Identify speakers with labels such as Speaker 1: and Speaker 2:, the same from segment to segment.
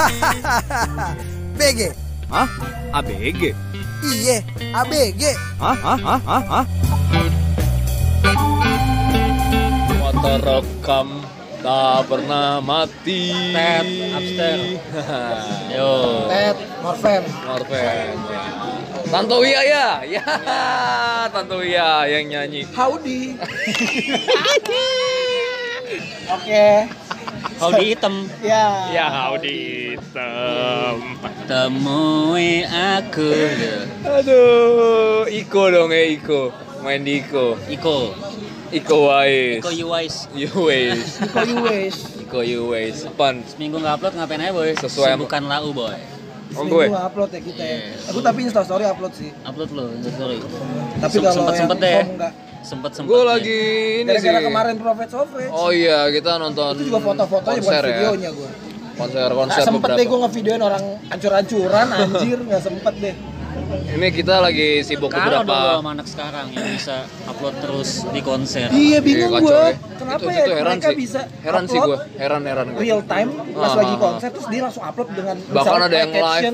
Speaker 1: BG.
Speaker 2: Hah? ABG?
Speaker 1: Iya, ABG.
Speaker 2: Hah? Hah? Hah? Hah? Hah? Motor rekam tak pernah mati.
Speaker 3: Tet, upstairs. Yo.
Speaker 1: Ted, Morfem.
Speaker 2: Norven. Tanto Wia ya, ya, Tanto Wia yang nyanyi.
Speaker 1: Howdy. Oke.
Speaker 3: Howdy hitam.
Speaker 1: Ya.
Speaker 2: Ya, howdy hitam.
Speaker 3: Temui aku.
Speaker 2: Aduh, Iko dong ya Iko, main di Iko.
Speaker 3: Iko.
Speaker 2: Iko Wais.
Speaker 3: Iko Uwais.
Speaker 2: Uwais.
Speaker 1: Iko Uwais.
Speaker 2: Iko Uwais. Pan.
Speaker 3: Seminggu nggak upload ngapain aja boy?
Speaker 2: Sesuai-
Speaker 3: Bukan lau boy.
Speaker 2: Oh
Speaker 1: Seminggu
Speaker 2: gue.
Speaker 1: nggak upload ya kita ya.
Speaker 3: Iya.
Speaker 1: Aku tapi Insta story upload sih.
Speaker 3: Upload lo, sorry.
Speaker 1: Tapi kalau
Speaker 3: sempet
Speaker 1: yang
Speaker 3: sempet deh.
Speaker 1: enggak.
Speaker 3: Sempet sempet.
Speaker 2: Gue lagi ini
Speaker 1: Gara-gara
Speaker 2: sih.
Speaker 1: kemarin Prophet Sofrage.
Speaker 2: Oh iya, kita nonton
Speaker 1: Itu juga foto-fotonya bukan
Speaker 2: konser ya.
Speaker 1: videonya gue.
Speaker 2: Konser konser
Speaker 1: sempet
Speaker 2: beberapa.
Speaker 1: deh gue ngevideoin orang ancur-ancuran anjir Gak sempet deh
Speaker 2: Ini kita lagi sibuk
Speaker 3: Kalau dong lo
Speaker 2: beberapa.
Speaker 3: sama anak sekarang yang bisa upload terus di konser.
Speaker 1: Iya bingung
Speaker 2: kacau
Speaker 1: gue
Speaker 2: ya.
Speaker 1: Kenapa
Speaker 2: Itu-
Speaker 1: ya
Speaker 2: itu heran
Speaker 1: mereka
Speaker 2: sih.
Speaker 1: bisa
Speaker 2: Heran sih gue, heran heran gue.
Speaker 1: real time pas
Speaker 2: Ah,
Speaker 1: lagi
Speaker 2: ah,
Speaker 1: konser terus dia langsung upload dengan
Speaker 2: Bahkan ada yang live.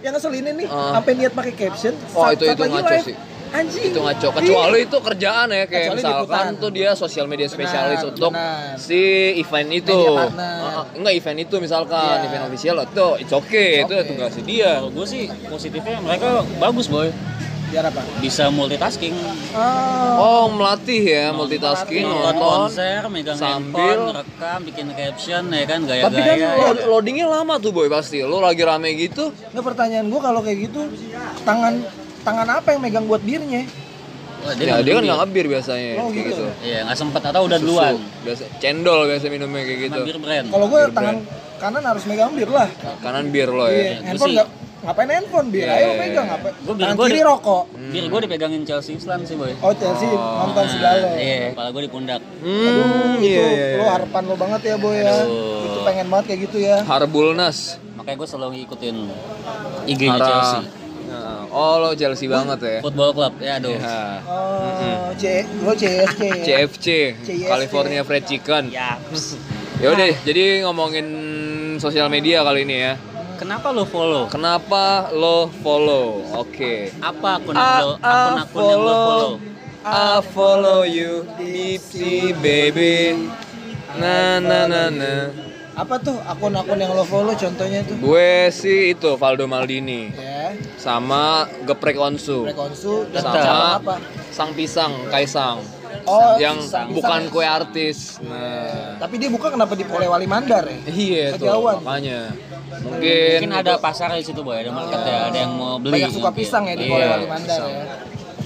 Speaker 1: Yang ngeselin nih
Speaker 2: Ah.
Speaker 1: sampai niat pakai caption
Speaker 2: Oh,
Speaker 1: saat-
Speaker 2: itu- itu
Speaker 1: lagi
Speaker 2: ngaco
Speaker 1: live.
Speaker 2: sih.
Speaker 1: Anjing
Speaker 2: Itu ngaco. Kecuali itu kerjaan ya kayak
Speaker 1: Kecuali
Speaker 2: misalkan tuh dia sosial media spesialis
Speaker 1: Benar,
Speaker 2: untuk
Speaker 1: benar.
Speaker 2: si event itu. Ah, enggak event itu misalkan
Speaker 1: Iya.
Speaker 2: event official itu it's okay, itu
Speaker 1: Oke.
Speaker 2: tugas dia.
Speaker 3: Kalau gue sih positifnya mereka bagus boy.
Speaker 1: Biar apa?
Speaker 3: Bisa multitasking.
Speaker 1: Oh,
Speaker 2: Oh, melatih ya multitasking
Speaker 3: nonton
Speaker 2: nonton.
Speaker 3: konser, megang
Speaker 2: sambil-
Speaker 3: handphone, rekam, bikin caption ya kan
Speaker 2: Tapi kan
Speaker 3: gaya-gaya.
Speaker 2: lo- loadingnya lama tuh boy pasti. Lo lagi rame gitu,
Speaker 1: nggak pertanyaan gue kalau kayak gitu tangan tangan apa yang megang buat birnya?
Speaker 3: Wah,
Speaker 2: ya
Speaker 3: nggak
Speaker 2: dia kan nggak ngebir biasanya
Speaker 1: Oh,
Speaker 2: kayak
Speaker 1: gitu.
Speaker 2: gitu.
Speaker 3: Iya, nggak sempet atau udah
Speaker 2: Susu,
Speaker 3: duluan.
Speaker 2: biasa cendol biasa minumnya kayak gitu.
Speaker 3: Gitu. brand.
Speaker 1: Kalau gue
Speaker 2: Bir
Speaker 1: tangan kanan harus megang bir lah.
Speaker 2: Kanan bir lo
Speaker 1: Iya,
Speaker 2: ya.
Speaker 3: gua
Speaker 1: handphone nggak ngapain handphone bir?
Speaker 2: Iya,
Speaker 1: Ayo
Speaker 2: iya,
Speaker 1: megang
Speaker 2: iya.
Speaker 1: apa?
Speaker 3: Gua bir
Speaker 1: kiri
Speaker 3: di-
Speaker 1: rokok.
Speaker 3: Bir gue dipegangin Chelsea Island sih boy.
Speaker 1: Oh Chelsea nonton segala.
Speaker 3: Iya, kepala gue di pundak.
Speaker 2: Hmm,
Speaker 1: Aduh,
Speaker 2: iya,
Speaker 1: itu
Speaker 2: iya,
Speaker 1: lo
Speaker 2: iya.
Speaker 1: harapan lo banget ya boy ya. Itu pengen banget kayak gitu ya.
Speaker 2: Harbulnas.
Speaker 3: Makanya gue selalu ngikutin IG-nya Chelsea.
Speaker 2: Oh lo Chelsea banget ya.
Speaker 3: Football Club, ya aduh.
Speaker 2: Ya.
Speaker 1: Oh, C, lo?
Speaker 2: CFC,
Speaker 1: CFC.
Speaker 2: California Fried Chicken.
Speaker 3: Ya.
Speaker 2: Ya udah, jadi ngomongin sosial media kali ini ya.
Speaker 3: Kenapa lo follow?
Speaker 2: Kenapa lo follow? Oke.
Speaker 3: Apa akun
Speaker 2: Ah,
Speaker 3: lo,
Speaker 2: ah,
Speaker 3: akun-akun yang lo follow?
Speaker 2: I follow you, Dipsy baby. Na na na na.
Speaker 1: Apa tuh akun-akun yang lo follow contohnya tuh?
Speaker 2: Gue sih itu Valdo Maldini
Speaker 1: Ya,
Speaker 2: sama Geprek Onsu
Speaker 1: Rekonsu dan
Speaker 2: sama
Speaker 1: apa?
Speaker 2: Sang Pisang Kaisang
Speaker 1: Oh,
Speaker 2: yang
Speaker 1: pisang.
Speaker 2: bukan kue artis. Nah,
Speaker 1: Tapi dia buka kenapa di Polewali Mandar ya?
Speaker 2: iya tuh
Speaker 1: Kejauhan.
Speaker 2: makanya. Mungkin
Speaker 3: Mungkin ada pasar di situ boy, ada market ya, ada yang mau beli.
Speaker 1: Banyak suka
Speaker 3: mungkin.
Speaker 1: pisang ya di
Speaker 3: Iya.
Speaker 1: Polewali Mandar
Speaker 2: pisang.
Speaker 1: ya.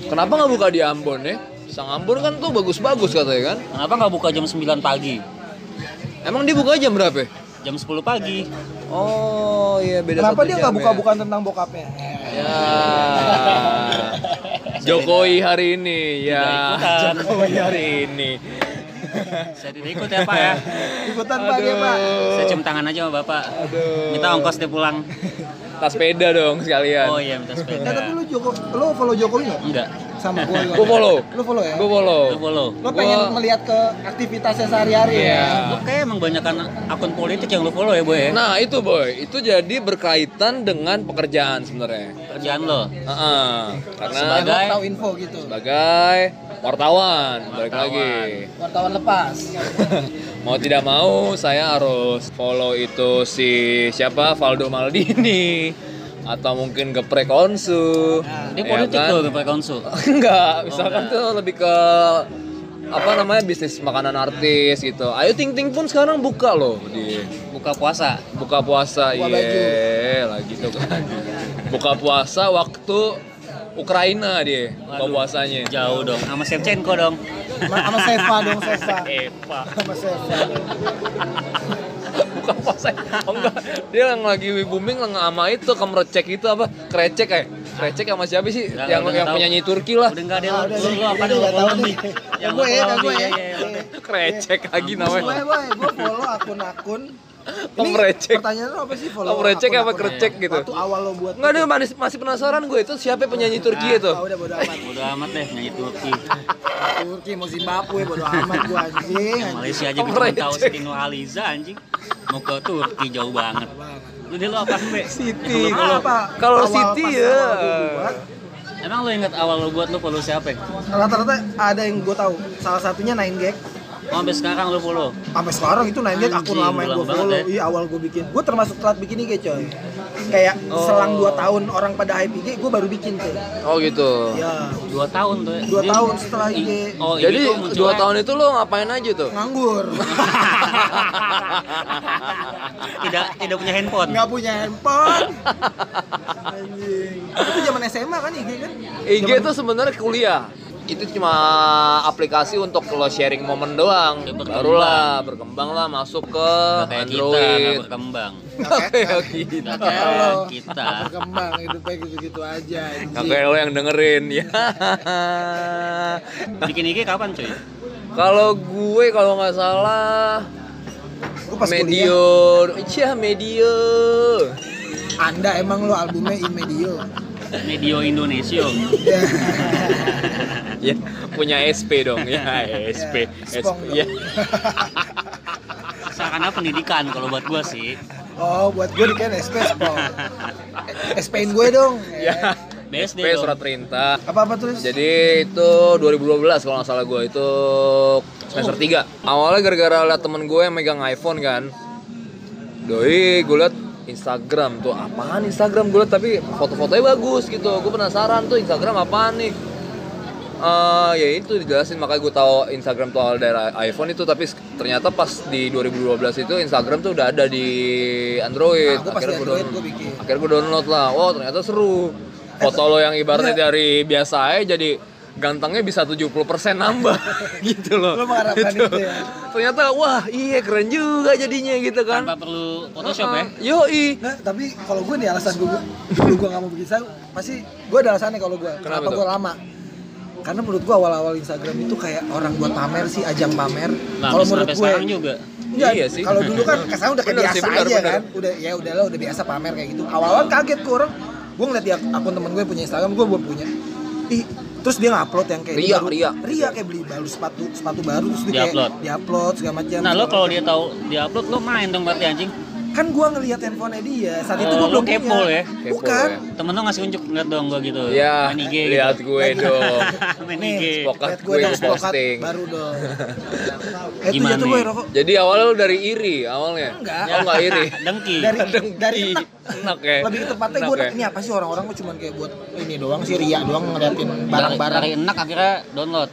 Speaker 2: Kenapa nggak buka di Ambon ya? Sang Ambon kan tuh bagus-bagus katanya kan?
Speaker 3: Kenapa nggak buka jam 9 pagi?
Speaker 2: Emang dia buka jam berapa? ya?
Speaker 3: Jam 10 pagi.
Speaker 2: Oh iya beda
Speaker 1: Kenapa dia nggak
Speaker 2: ya.
Speaker 1: buka-bukan tentang bokapnya?
Speaker 2: Ya. Jokowi hari ini ya.
Speaker 3: ikutan.
Speaker 2: Jokowi hari ini.
Speaker 3: Saya tidak ikut ya Pak ya.
Speaker 1: Ikutan Pak dia Pak.
Speaker 3: Saya cium tangan aja sama Bapak.
Speaker 2: Aduh.
Speaker 3: Minta ongkos dia pulang.
Speaker 2: Tas sepeda dong sekalian.
Speaker 3: Oh iya minta
Speaker 1: Eh, tapi
Speaker 3: sepeda.
Speaker 1: lu Joko, lu follow Jokowi nggak?
Speaker 3: Enggak.
Speaker 1: Sama gua juga.
Speaker 2: Gue follow.
Speaker 1: Lu follow ya?
Speaker 2: Gue follow.
Speaker 3: Lu follow.
Speaker 1: Lu pengen
Speaker 2: Gua-
Speaker 1: melihat ke aktivitasnya sehari-hari
Speaker 2: Iya.
Speaker 1: ya?
Speaker 3: Lu kayak emang banyakan akun politik yang lu follow ya boy ya?
Speaker 2: Nah itu boy, itu jadi berkaitan dengan pekerjaan sebenarnya.
Speaker 3: Kerjaan lo.
Speaker 2: Heeh. Karena
Speaker 1: Biar
Speaker 3: Sebagai-
Speaker 1: lu tahu info gitu.
Speaker 2: sebagai wartawan, balik
Speaker 3: Wartawan.
Speaker 2: lagi.
Speaker 1: Wartawan lepas.
Speaker 2: mau tidak mau saya harus follow itu si siapa Valdo Maldini atau mungkin Geprek Onsu.
Speaker 3: Dia
Speaker 2: ya
Speaker 3: politik
Speaker 2: kan?
Speaker 3: tuh Bapak Konsul.
Speaker 2: Enggak, misalkan tuh lebih ke apa namanya bisnis makanan artis gitu. Ayo Ting Ting pun sekarang buka loh di
Speaker 3: Buka puasa.
Speaker 2: buka puasa iya lah gitu kan. Buka puasa waktu Ukraina dia buka puasanya.
Speaker 3: Jauh dong. Sama Shevchenko dong.
Speaker 1: Ma- Sama Seva dong Seva.
Speaker 3: Eva.
Speaker 1: Sama Seva.
Speaker 2: buka puasa oh enggak dia yang lagi booming lah sama itu kemerecek itu apa krecek kayak krecek sama siapa sih
Speaker 3: Nggak,
Speaker 2: yang yang penyanyi Turki lah
Speaker 3: Udah enggak deh
Speaker 1: Ah,
Speaker 3: lu. Lu apa
Speaker 1: Ini
Speaker 3: deh
Speaker 1: nggak
Speaker 3: lu
Speaker 1: tahu nih.
Speaker 3: nih.
Speaker 1: Ya gue ya, ya gue ya.
Speaker 2: krecek lagi namanya
Speaker 1: Gue gue gue follow akun-akun.
Speaker 2: Pemrecek.
Speaker 1: Pertanyaan lo apa sih follow?
Speaker 2: Pemrecek apa
Speaker 1: akun-akun
Speaker 2: krecek
Speaker 1: ya?
Speaker 2: gitu?
Speaker 1: Waktu awal lo buat.
Speaker 2: Enggak ada masih, masih penasaran gue itu siapa penyanyi Turki itu
Speaker 1: Ah, udah bodo amat.
Speaker 3: Bodo amat deh nyanyi Turki.
Speaker 1: Turki mau Zimbabwe bodo amat gue anjing.
Speaker 3: Malaysia aja gue tahu Siti Nurhaliza anjing. Mau ke Turki jauh banget. Lu apa. Lu
Speaker 2: Kalau
Speaker 1: Apa?
Speaker 2: kalau
Speaker 1: Awal
Speaker 2: City
Speaker 1: pas
Speaker 2: ya.
Speaker 3: Emang lu inget awal lu buat lu follow siapa?
Speaker 1: rata-rata ada yang gue tahu salah satunya 9 gag
Speaker 3: Oh, sampai sekarang lu follow.
Speaker 1: sampai sekarang itu 9 gag akun
Speaker 3: Anjing,
Speaker 1: lama yang gue follow
Speaker 3: ya.
Speaker 1: iya awal gue bikin gue termasuk telat bikin IG coy kayak
Speaker 2: Oh.
Speaker 1: selang 2 tahun orang pada hype IG gue baru bikin tuh
Speaker 2: Oh gitu.
Speaker 1: ya
Speaker 3: Dua tahun tuh. ya.
Speaker 1: 2
Speaker 3: Dia-
Speaker 1: tahun setelah IG
Speaker 3: I- Oh,
Speaker 2: Jadi
Speaker 3: ini tuh munculnya-
Speaker 2: dua tahun itu lo ngapain aja tuh?
Speaker 1: nganggur
Speaker 3: tidak tidak punya handphone.
Speaker 1: nggak punya handphone anjing itu zaman SMA kan IG kan
Speaker 2: IG
Speaker 1: Zaman-
Speaker 2: itu sebenarnya kuliah. Itu cuma aplikasi untuk lo sharing momen doang.
Speaker 3: Ya, berkembang.
Speaker 2: Barulah berkembang lah masuk ke
Speaker 3: kayak kita
Speaker 2: Android.
Speaker 3: berkembang.
Speaker 2: Nggak kayak kita.
Speaker 3: Kayak kita.
Speaker 1: berkembang hidupnya gitu-gitu aja
Speaker 2: Nggak
Speaker 1: anjing.
Speaker 2: kayak lo yang dengerin ya.
Speaker 3: Bikin IG kapan cuy?
Speaker 2: Kalau gue kalau nggak salah
Speaker 1: Gua pas
Speaker 2: Medio, iya Medio.
Speaker 1: Anda emang lo albumnya Imedio
Speaker 3: Medio Indonesia.
Speaker 1: ya
Speaker 2: Ya, punya SP dong ya, SP.
Speaker 1: Ya,
Speaker 2: SP. Ya.
Speaker 3: Seakan pendidikan kalau buat gua sih.
Speaker 1: oh buat gue kan SP Spong SP-in gue dong
Speaker 2: Ya.
Speaker 3: BSD
Speaker 2: SP
Speaker 3: dong.
Speaker 2: surat perintah.
Speaker 1: apa apa tulis
Speaker 2: Jadi itu 2012 kalau nggak salah gue itu semester 3 Awalnya gara-gara liat temen gue yang megang iPhone kan Doi gue liat Instagram tuh apaan Instagram gue liat tapi foto-fotonya bagus gitu Gue penasaran tuh Instagram apaan nih Eh ya itu dijelasin makanya gue tahu Instagram tuh awal dari iPhone itu tapi ternyata pas di 2012 itu Instagram tuh udah ada di Android.
Speaker 1: Nah, gua Android,
Speaker 2: download. Akhirnya gue download lah. Wow ternyata seru. Foto lo yang ibaratnya
Speaker 1: Iya.
Speaker 2: dari biasa aja jadi gantengnya bisa 70% nambah gitu loh.
Speaker 1: Lo mengharapkan
Speaker 2: Gitu.
Speaker 1: itu ya?
Speaker 2: Ternyata wah iya keren juga jadinya gitu kan.
Speaker 3: Tanpa perlu Photoshop ya.
Speaker 2: Yoi.
Speaker 1: Nah, tapi kalau gue nih alasan gue dulu gue gak mau bikin Instagram pasti gue ada alasannya kalau gue
Speaker 2: Kenapa
Speaker 1: kenapa, gue lama karena menurut gue awal-awal Instagram itu kayak orang buat pamer sih ajang pamer
Speaker 3: Nah,
Speaker 1: kalau menurut gue
Speaker 3: sekarang juga.
Speaker 1: Enggak,
Speaker 2: Iya sih.
Speaker 1: kalau dulu kan kesannya udah kayak
Speaker 2: Bener
Speaker 1: biasa
Speaker 2: sih, bener,
Speaker 1: aja
Speaker 2: bener.
Speaker 1: kan udah ya udahlah udah biasa pamer kayak gitu awal-awal kaget gue orang gue ngeliat di ak- akun temen gue punya Instagram gue belum punya ih terus dia ngupload yang kayak
Speaker 2: Ria,
Speaker 1: baru,
Speaker 2: ria.
Speaker 1: ria kayak beli baru sepatu sepatu baru terus dia kayak
Speaker 3: Di-upload.
Speaker 1: diupload segala macam
Speaker 3: Nah, lo kalau dia tahu di upload lo main dong berarti anjing.
Speaker 1: Kan gua ngelihat handphonenya dia saat itu
Speaker 3: Oh,
Speaker 1: gua
Speaker 3: lo
Speaker 1: belum
Speaker 3: kepo ya?
Speaker 2: Kepo
Speaker 1: bukan
Speaker 2: ya.
Speaker 3: Temen lo ngasih unjuk lihat dong gua gitu.
Speaker 2: Ya,
Speaker 3: Main IG
Speaker 2: lihat
Speaker 3: gitu.
Speaker 2: gue dong.
Speaker 3: Main
Speaker 1: nih
Speaker 3: IG.
Speaker 2: Spokat
Speaker 1: lihat
Speaker 2: gue yang posting.
Speaker 1: baru dong eh, itu
Speaker 3: Gimana
Speaker 1: jatuh gue rokok
Speaker 2: Jadi awalnya lu dari iri awalnya.
Speaker 1: Enggak.
Speaker 2: Oh enggak iri.
Speaker 3: Dengki.
Speaker 1: dari
Speaker 2: Dengki.
Speaker 1: dari enak
Speaker 2: ya.
Speaker 1: lebih tepatnya gue
Speaker 2: ya.
Speaker 1: ini apa sih orang-orang kok cuman kayak buat ini doang sih ria doang ngeliatin barang-barang
Speaker 3: dari enak akhirnya download.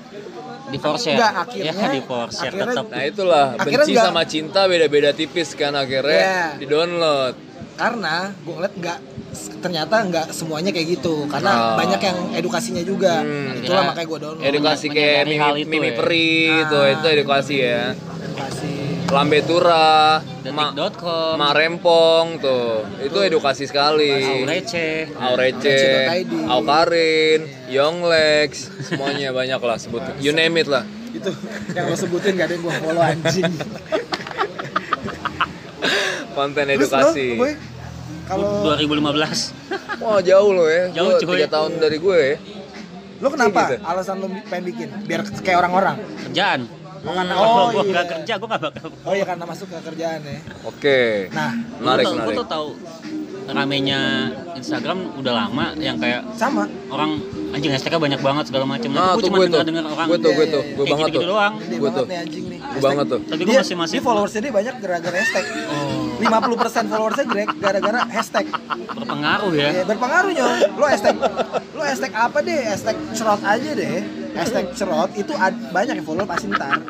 Speaker 3: Di force ya?
Speaker 1: Enggak, akhirnya-
Speaker 3: Ya, di force
Speaker 1: akhirnya-
Speaker 3: tetap.
Speaker 2: Nah itulah
Speaker 1: Akhirnya
Speaker 2: benci
Speaker 1: enggak-
Speaker 2: sama cinta beda-beda tipis kan akhirnya
Speaker 1: Iya.
Speaker 2: di download.
Speaker 1: karena gue ngeliat nggak ternyata nggak semuanya kayak gitu
Speaker 2: Oh.
Speaker 1: karena banyak yang edukasinya juga
Speaker 2: Hmm.
Speaker 1: itulah
Speaker 3: Ya.
Speaker 1: makanya gue download
Speaker 2: Edukasi kayak mimi,
Speaker 3: itu
Speaker 2: mimi
Speaker 3: ya.
Speaker 2: peri gitu
Speaker 1: Ah.
Speaker 2: itu edukasi ya.
Speaker 1: Edukasi
Speaker 2: Lambe tura, ma,
Speaker 3: Detik.com.
Speaker 2: ma rempong tuh. Itu edukasi sekali.
Speaker 3: Aurece.
Speaker 2: Aurece. Aukarin, Yonglex, semuanya banyak lah sebut. You name it lah.
Speaker 1: itu yang lo sebutin gak ada yang gue follow anjing
Speaker 2: Konten edukasi.
Speaker 1: lo, kalau
Speaker 3: 2015.
Speaker 2: Wah jauh loh ya.
Speaker 3: Jauh,
Speaker 2: Gua
Speaker 3: cuy.
Speaker 2: tiga tahun dari gue ya.
Speaker 1: lo kenapa
Speaker 2: gitu.
Speaker 1: alasan lo pengen bikin biar kayak orang-orang
Speaker 3: Kerjaan.
Speaker 1: Karena
Speaker 3: Kalau
Speaker 1: oh
Speaker 3: gua
Speaker 1: iya
Speaker 3: nggak kerja, gua nggak bakal.
Speaker 1: oh iya karena masuk ke kerjaan ya
Speaker 2: Oke.
Speaker 1: nah
Speaker 2: Menarik,
Speaker 3: tuh-
Speaker 2: menarik.
Speaker 3: Gua tuh tahu ramenya Instagram udah lama yang kayak
Speaker 1: sama
Speaker 3: orang anjing hashtagnya banyak banget segala macam.
Speaker 2: Nah,
Speaker 3: Nah,
Speaker 2: tuh
Speaker 3: cuma
Speaker 2: gue tuh.
Speaker 3: denger denger orang
Speaker 2: Gue tuh, gue
Speaker 1: Iya,
Speaker 2: tuh.
Speaker 1: iya,
Speaker 2: Gue
Speaker 3: kayak
Speaker 2: banget tuh.
Speaker 3: doang.
Speaker 1: banget
Speaker 2: tuh.
Speaker 1: nih anjing nih
Speaker 2: Gue banget tuh.
Speaker 3: Tapi gua
Speaker 1: Dia-
Speaker 3: masih masih
Speaker 1: dia followersnya dia banyak gara-gara hashtag
Speaker 2: Oh.
Speaker 1: 50% followersnya gara- gara-gara hashtag
Speaker 3: berpengaruh ya.
Speaker 1: ya, berpengaruh nyong lo hashtag lo hashtag apa deh hashtag cerot aja deh hashtag cerot itu ad- banyak yang follow pasti ntar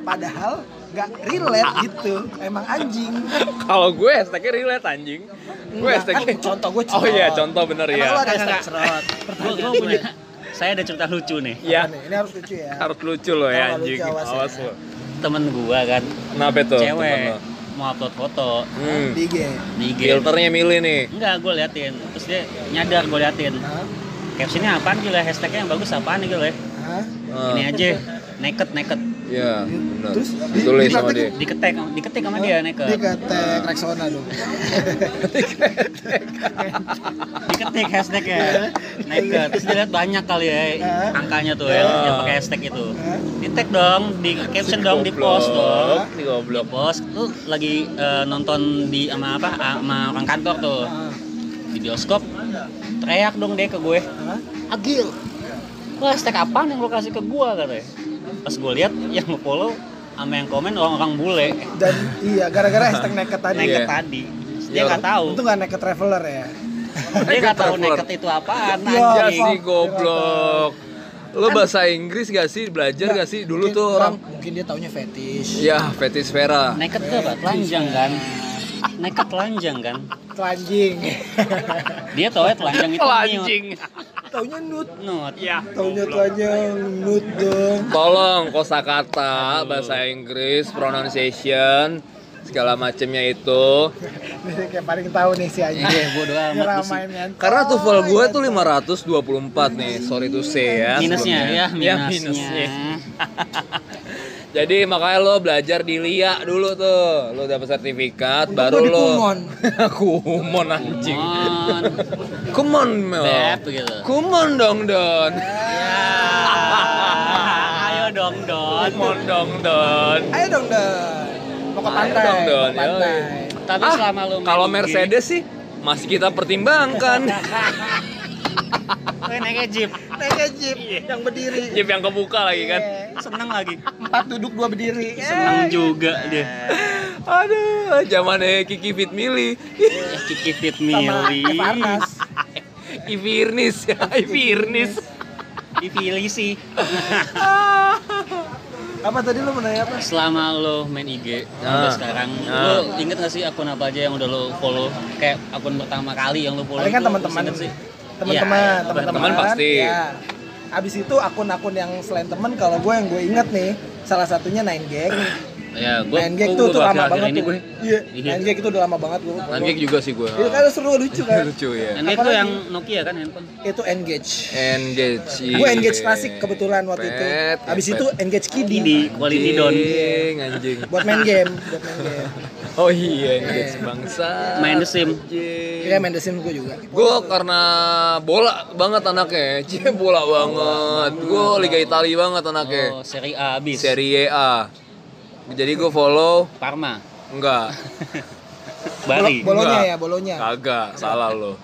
Speaker 1: padahal nggak relate gitu emang anjing
Speaker 2: Kalau gue hashtagnya relate anjing. Gue hashtagnya.
Speaker 1: kan contoh gue
Speaker 2: Oh
Speaker 1: cerot.
Speaker 2: iya, contoh bener
Speaker 1: emang
Speaker 2: ya.
Speaker 1: lo ada hashtag cerot
Speaker 3: Gua gua punya saya ada cerita lucu nih.
Speaker 2: Iya.
Speaker 1: Nih? ini harus lucu ya
Speaker 2: Harus lucu loh ya anjing.
Speaker 1: lucu, awas ya.
Speaker 2: Lo.
Speaker 3: Temen gua kan
Speaker 2: Kenapa tuh?
Speaker 3: cewek mau upload foto
Speaker 2: Hmm.
Speaker 1: di IG
Speaker 3: di IG.
Speaker 2: Filternya milih nih.
Speaker 3: Enggak, gue liatin. Terus dia nyadar gue liatin.
Speaker 1: Hah?
Speaker 3: Captionnya apaan gila? Hashtagnya yang bagus apaan nih gila?
Speaker 2: Ah.
Speaker 3: Ini aja, naked naked.
Speaker 2: Iya, benar.
Speaker 1: Terus di-
Speaker 2: Ditulis sama dia.
Speaker 3: Diketek, diketik sama dia neket.
Speaker 1: Kata Rexona dong.
Speaker 3: Diketik hashtagnya. Neket. Terus dia lihat banyak kali ya angkanya tuh yang, yang pakai hashtag itu. Di tag dong, di caption dong, di post dong.
Speaker 2: Di goblok.
Speaker 3: post, lu lagi eh, nonton di sama apa? ah, Sama orang kantor tuh. Di bioskop. Teriak dong dia ke gue. Agil. Wah, hashtag apaan yang lo kasih ke gua katanya. Pas gue lihat yang nge-follow sama yang komen orang-orang bule.
Speaker 1: Dan iya gara-gara hashtag naked tadi.
Speaker 3: Naked
Speaker 2: Iya.
Speaker 3: tadi. Dia
Speaker 2: Iya.
Speaker 3: nggak tahu.
Speaker 1: Untung gak naked traveler ya.
Speaker 3: Dia nggak tahu naked itu apaan.
Speaker 1: Ya,
Speaker 2: Ya
Speaker 3: anjing.
Speaker 2: sih goblok. Lo bahasa Inggris gak sih? Belajar gak sih? Dulu
Speaker 1: Mungkin-
Speaker 2: tuh orang
Speaker 1: mungkin dia taunya fetish.
Speaker 2: Ya, fetis Vera.
Speaker 3: Naked tuh apa? Telanjang kan? Naked telanjang kan?
Speaker 1: Telanjing.
Speaker 3: Dia tau ya telanjang itu
Speaker 2: Telanjing.
Speaker 1: Taunya nude.
Speaker 3: Nut. Ya.
Speaker 1: Taunya telanjang nude dong.
Speaker 2: Tolong kosakata bahasa Inggris, pronunciation, segala macamnya itu.
Speaker 1: Ini kayak paling tahu nih si anjing.
Speaker 3: Iya, bodo amat
Speaker 1: kan.
Speaker 2: Karena TOEFL gue tuh 524 nih, sorry to say ya.
Speaker 3: Minusnya ya,
Speaker 2: sebelumnya.
Speaker 3: minusnya.
Speaker 2: Jadi makanya lo belajar di LIA dulu tuh. Lo dapet sertifikat
Speaker 1: Untung
Speaker 2: baru lo
Speaker 1: Kumon.
Speaker 2: Kumon anjing.
Speaker 3: Mon.
Speaker 2: Kumon Mel.
Speaker 3: Beb gitu.
Speaker 2: Kumon dong Don.
Speaker 3: Ya. Ayo dong, Don.
Speaker 2: Kumon dong Don.
Speaker 1: Ayo dong Don. Mau ke
Speaker 2: Ayo
Speaker 1: pantai.
Speaker 2: dong, Don.
Speaker 1: Pantai.
Speaker 3: Tapi
Speaker 2: Ah,
Speaker 3: selama main
Speaker 2: kalau Mercedes sih masih kita pertimbangkan.
Speaker 3: naiknya jeep.
Speaker 1: Naiknya jeep yang berdiri.
Speaker 2: Jeep yang kebuka lagi kan.
Speaker 1: Iya.
Speaker 3: Seneng lagi.
Speaker 1: Empat duduk dua berdiri.
Speaker 3: Seneng juga dia.
Speaker 2: Aduh, zamannya Kiki Fit Mili.
Speaker 3: Ya, Kiki Fit Mili.
Speaker 1: Evarnas.
Speaker 2: Ivirnis ya, Ivirnis.
Speaker 3: Dipilih sih.
Speaker 1: Apa tadi lu mau nanya apa?
Speaker 3: Selama lo main IG
Speaker 2: Ah.
Speaker 3: sampai sekarang,
Speaker 2: Ah.
Speaker 3: lo inget gak sih akun apa aja yang udah lo follow? Kayak akun pertama kali yang lo follow
Speaker 1: Paling kan teman-teman
Speaker 3: sih.
Speaker 1: Teman-teman
Speaker 3: Iya,
Speaker 1: teman-teman
Speaker 2: teman pasti.
Speaker 1: ya abis itu akun-akun yang selain teman kalau gue yang gue inget nih salah satunya Nine Gag
Speaker 3: Ya, gue
Speaker 1: Nine Gag tuh tuh lama banget
Speaker 3: ini
Speaker 1: tuh
Speaker 3: gue.
Speaker 1: iya
Speaker 3: Iya.
Speaker 1: Nine Gag itu udah lama banget gue
Speaker 2: Nanti juga sih gue.
Speaker 1: itu kan seru lucu kan
Speaker 2: Lucu ya.
Speaker 3: Nine Gag tuh yang Nokia kan handphone.
Speaker 1: itu Engage
Speaker 2: Engage.
Speaker 1: gue Engage klasik kebetulan waktu itu abis
Speaker 2: pet.
Speaker 1: itu Engage Kidi
Speaker 3: Di quality don.
Speaker 2: Anjing, anjing.
Speaker 1: buat main game buat main game
Speaker 2: Oh iya, Engage bangsa.
Speaker 3: Main The Sim.
Speaker 1: Iya main The Sims gue juga
Speaker 2: Gue karena bola banget anaknya, cie bola banget. Gue Liga Italia banget anaknya.
Speaker 3: Oh, seri A abis.
Speaker 2: Serie A. Jadi gue follow
Speaker 3: Parma.
Speaker 2: enggak,
Speaker 3: Bali.
Speaker 1: Bolo- bolonya
Speaker 2: Enggak.
Speaker 1: ya bolonya
Speaker 2: kagak, salah lo.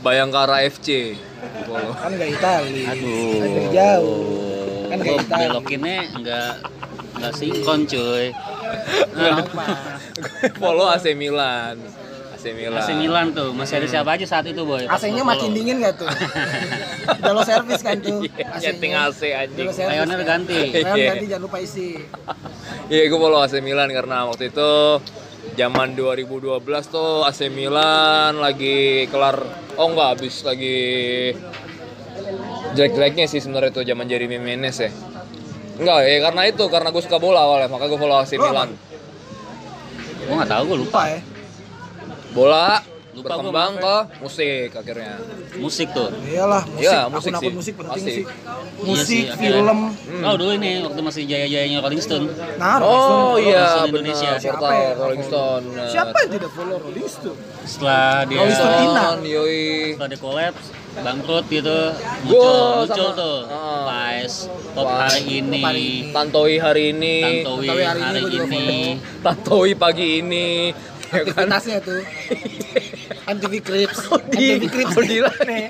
Speaker 2: Bayangkara FC. Follow.
Speaker 1: kan gak Itali
Speaker 3: Aduh.
Speaker 1: kan jauh kan
Speaker 3: Gua
Speaker 1: gak Itali
Speaker 3: belokinnya enggak enggak sinkron cuy.
Speaker 2: Follow AC Milan. AC Milan.
Speaker 3: AC Milan tuh masih ada siapa aja saat itu boy?
Speaker 1: AC-nya makin dingin gak tuh? Udah lo servis kan tuh
Speaker 2: Iya, nyeting AC
Speaker 1: Udah
Speaker 2: anjing.
Speaker 3: Pioneer
Speaker 1: kan?
Speaker 3: ganti.
Speaker 1: Pioneer
Speaker 2: Iya.
Speaker 1: ganti jangan lupa isi
Speaker 2: Iya, gue follow AC Milan karena waktu itu zaman 2012 tuh AC Milan lagi kelar oh enggak habis lagi jelek-jeleknya sih sebenarnya tuh zaman Jeremy Menez ya. Enggak, ya karena itu karena gue suka bola awalnya, makanya gue follow AC? Milan.
Speaker 3: Gua enggak tahu gua lupa.
Speaker 1: Lupa ya
Speaker 2: Bola
Speaker 3: Lupa
Speaker 2: berkembang
Speaker 3: gua,
Speaker 2: ke musik akhirnya.
Speaker 3: Musik tuh.
Speaker 1: Iyalah musik,
Speaker 2: Iya, musik
Speaker 1: akun-akun
Speaker 2: sih.
Speaker 1: musik penting
Speaker 2: Pasti.
Speaker 1: sih
Speaker 3: Iya
Speaker 1: Musik,
Speaker 3: sih, akhirnya.
Speaker 1: film
Speaker 2: Hmm.
Speaker 3: Oh dulu ini waktu masih jaya-jayanya Rolling Stone.
Speaker 1: Nah,
Speaker 2: Oh
Speaker 1: Rolling
Speaker 2: iya,
Speaker 3: Rolling. Indonesia.
Speaker 1: Siapa
Speaker 2: Portal
Speaker 1: ya?
Speaker 2: Rolling Stone.
Speaker 1: Stone.
Speaker 2: benar.
Speaker 1: Siapa yang tidak follow Rolling Stone?
Speaker 3: Setelah dia
Speaker 1: Rolling Stone Ina.
Speaker 2: Yoi.
Speaker 3: setelah dia collapse, bangkrut gitu,
Speaker 2: Gua
Speaker 3: muncul muncul
Speaker 2: sama-
Speaker 3: tuh.
Speaker 2: Ah.
Speaker 3: Vice, Pop
Speaker 2: Vice,
Speaker 3: hari ini,
Speaker 1: Pop hari ini.
Speaker 2: Tantoi hari ini.
Speaker 3: Tantowi
Speaker 1: Tantowi hari
Speaker 3: hari
Speaker 1: ini
Speaker 3: ini.
Speaker 2: Tantoi pagi ini. Ya kan?
Speaker 1: Aktivitasnya tuh MTV Crips
Speaker 2: di-
Speaker 1: MTV Crips
Speaker 2: oh, di-
Speaker 1: nih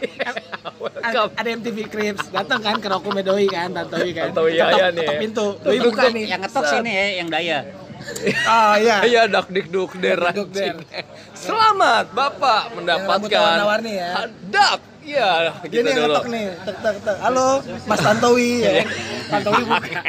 Speaker 1: ada MTV Crips datang kan ke Roku Medoi kan Tantowi kan
Speaker 2: Tantowi
Speaker 1: Ketok-
Speaker 2: Yayan nih.
Speaker 1: ketok pintu Doi buka nih
Speaker 3: Yang ngetok sini ya, yang daya.
Speaker 1: oh iya
Speaker 2: Iya, dak dik duk der. Selamat Bapak
Speaker 1: rambut
Speaker 2: mendapatkan
Speaker 1: warna-warni ya.
Speaker 2: dak. Iya,
Speaker 1: Dia
Speaker 2: gitu
Speaker 1: nih yang
Speaker 2: dulu.
Speaker 1: ngetok nih, tek tek tek. Halo, Mas Tantowi ya. Tantowi buka.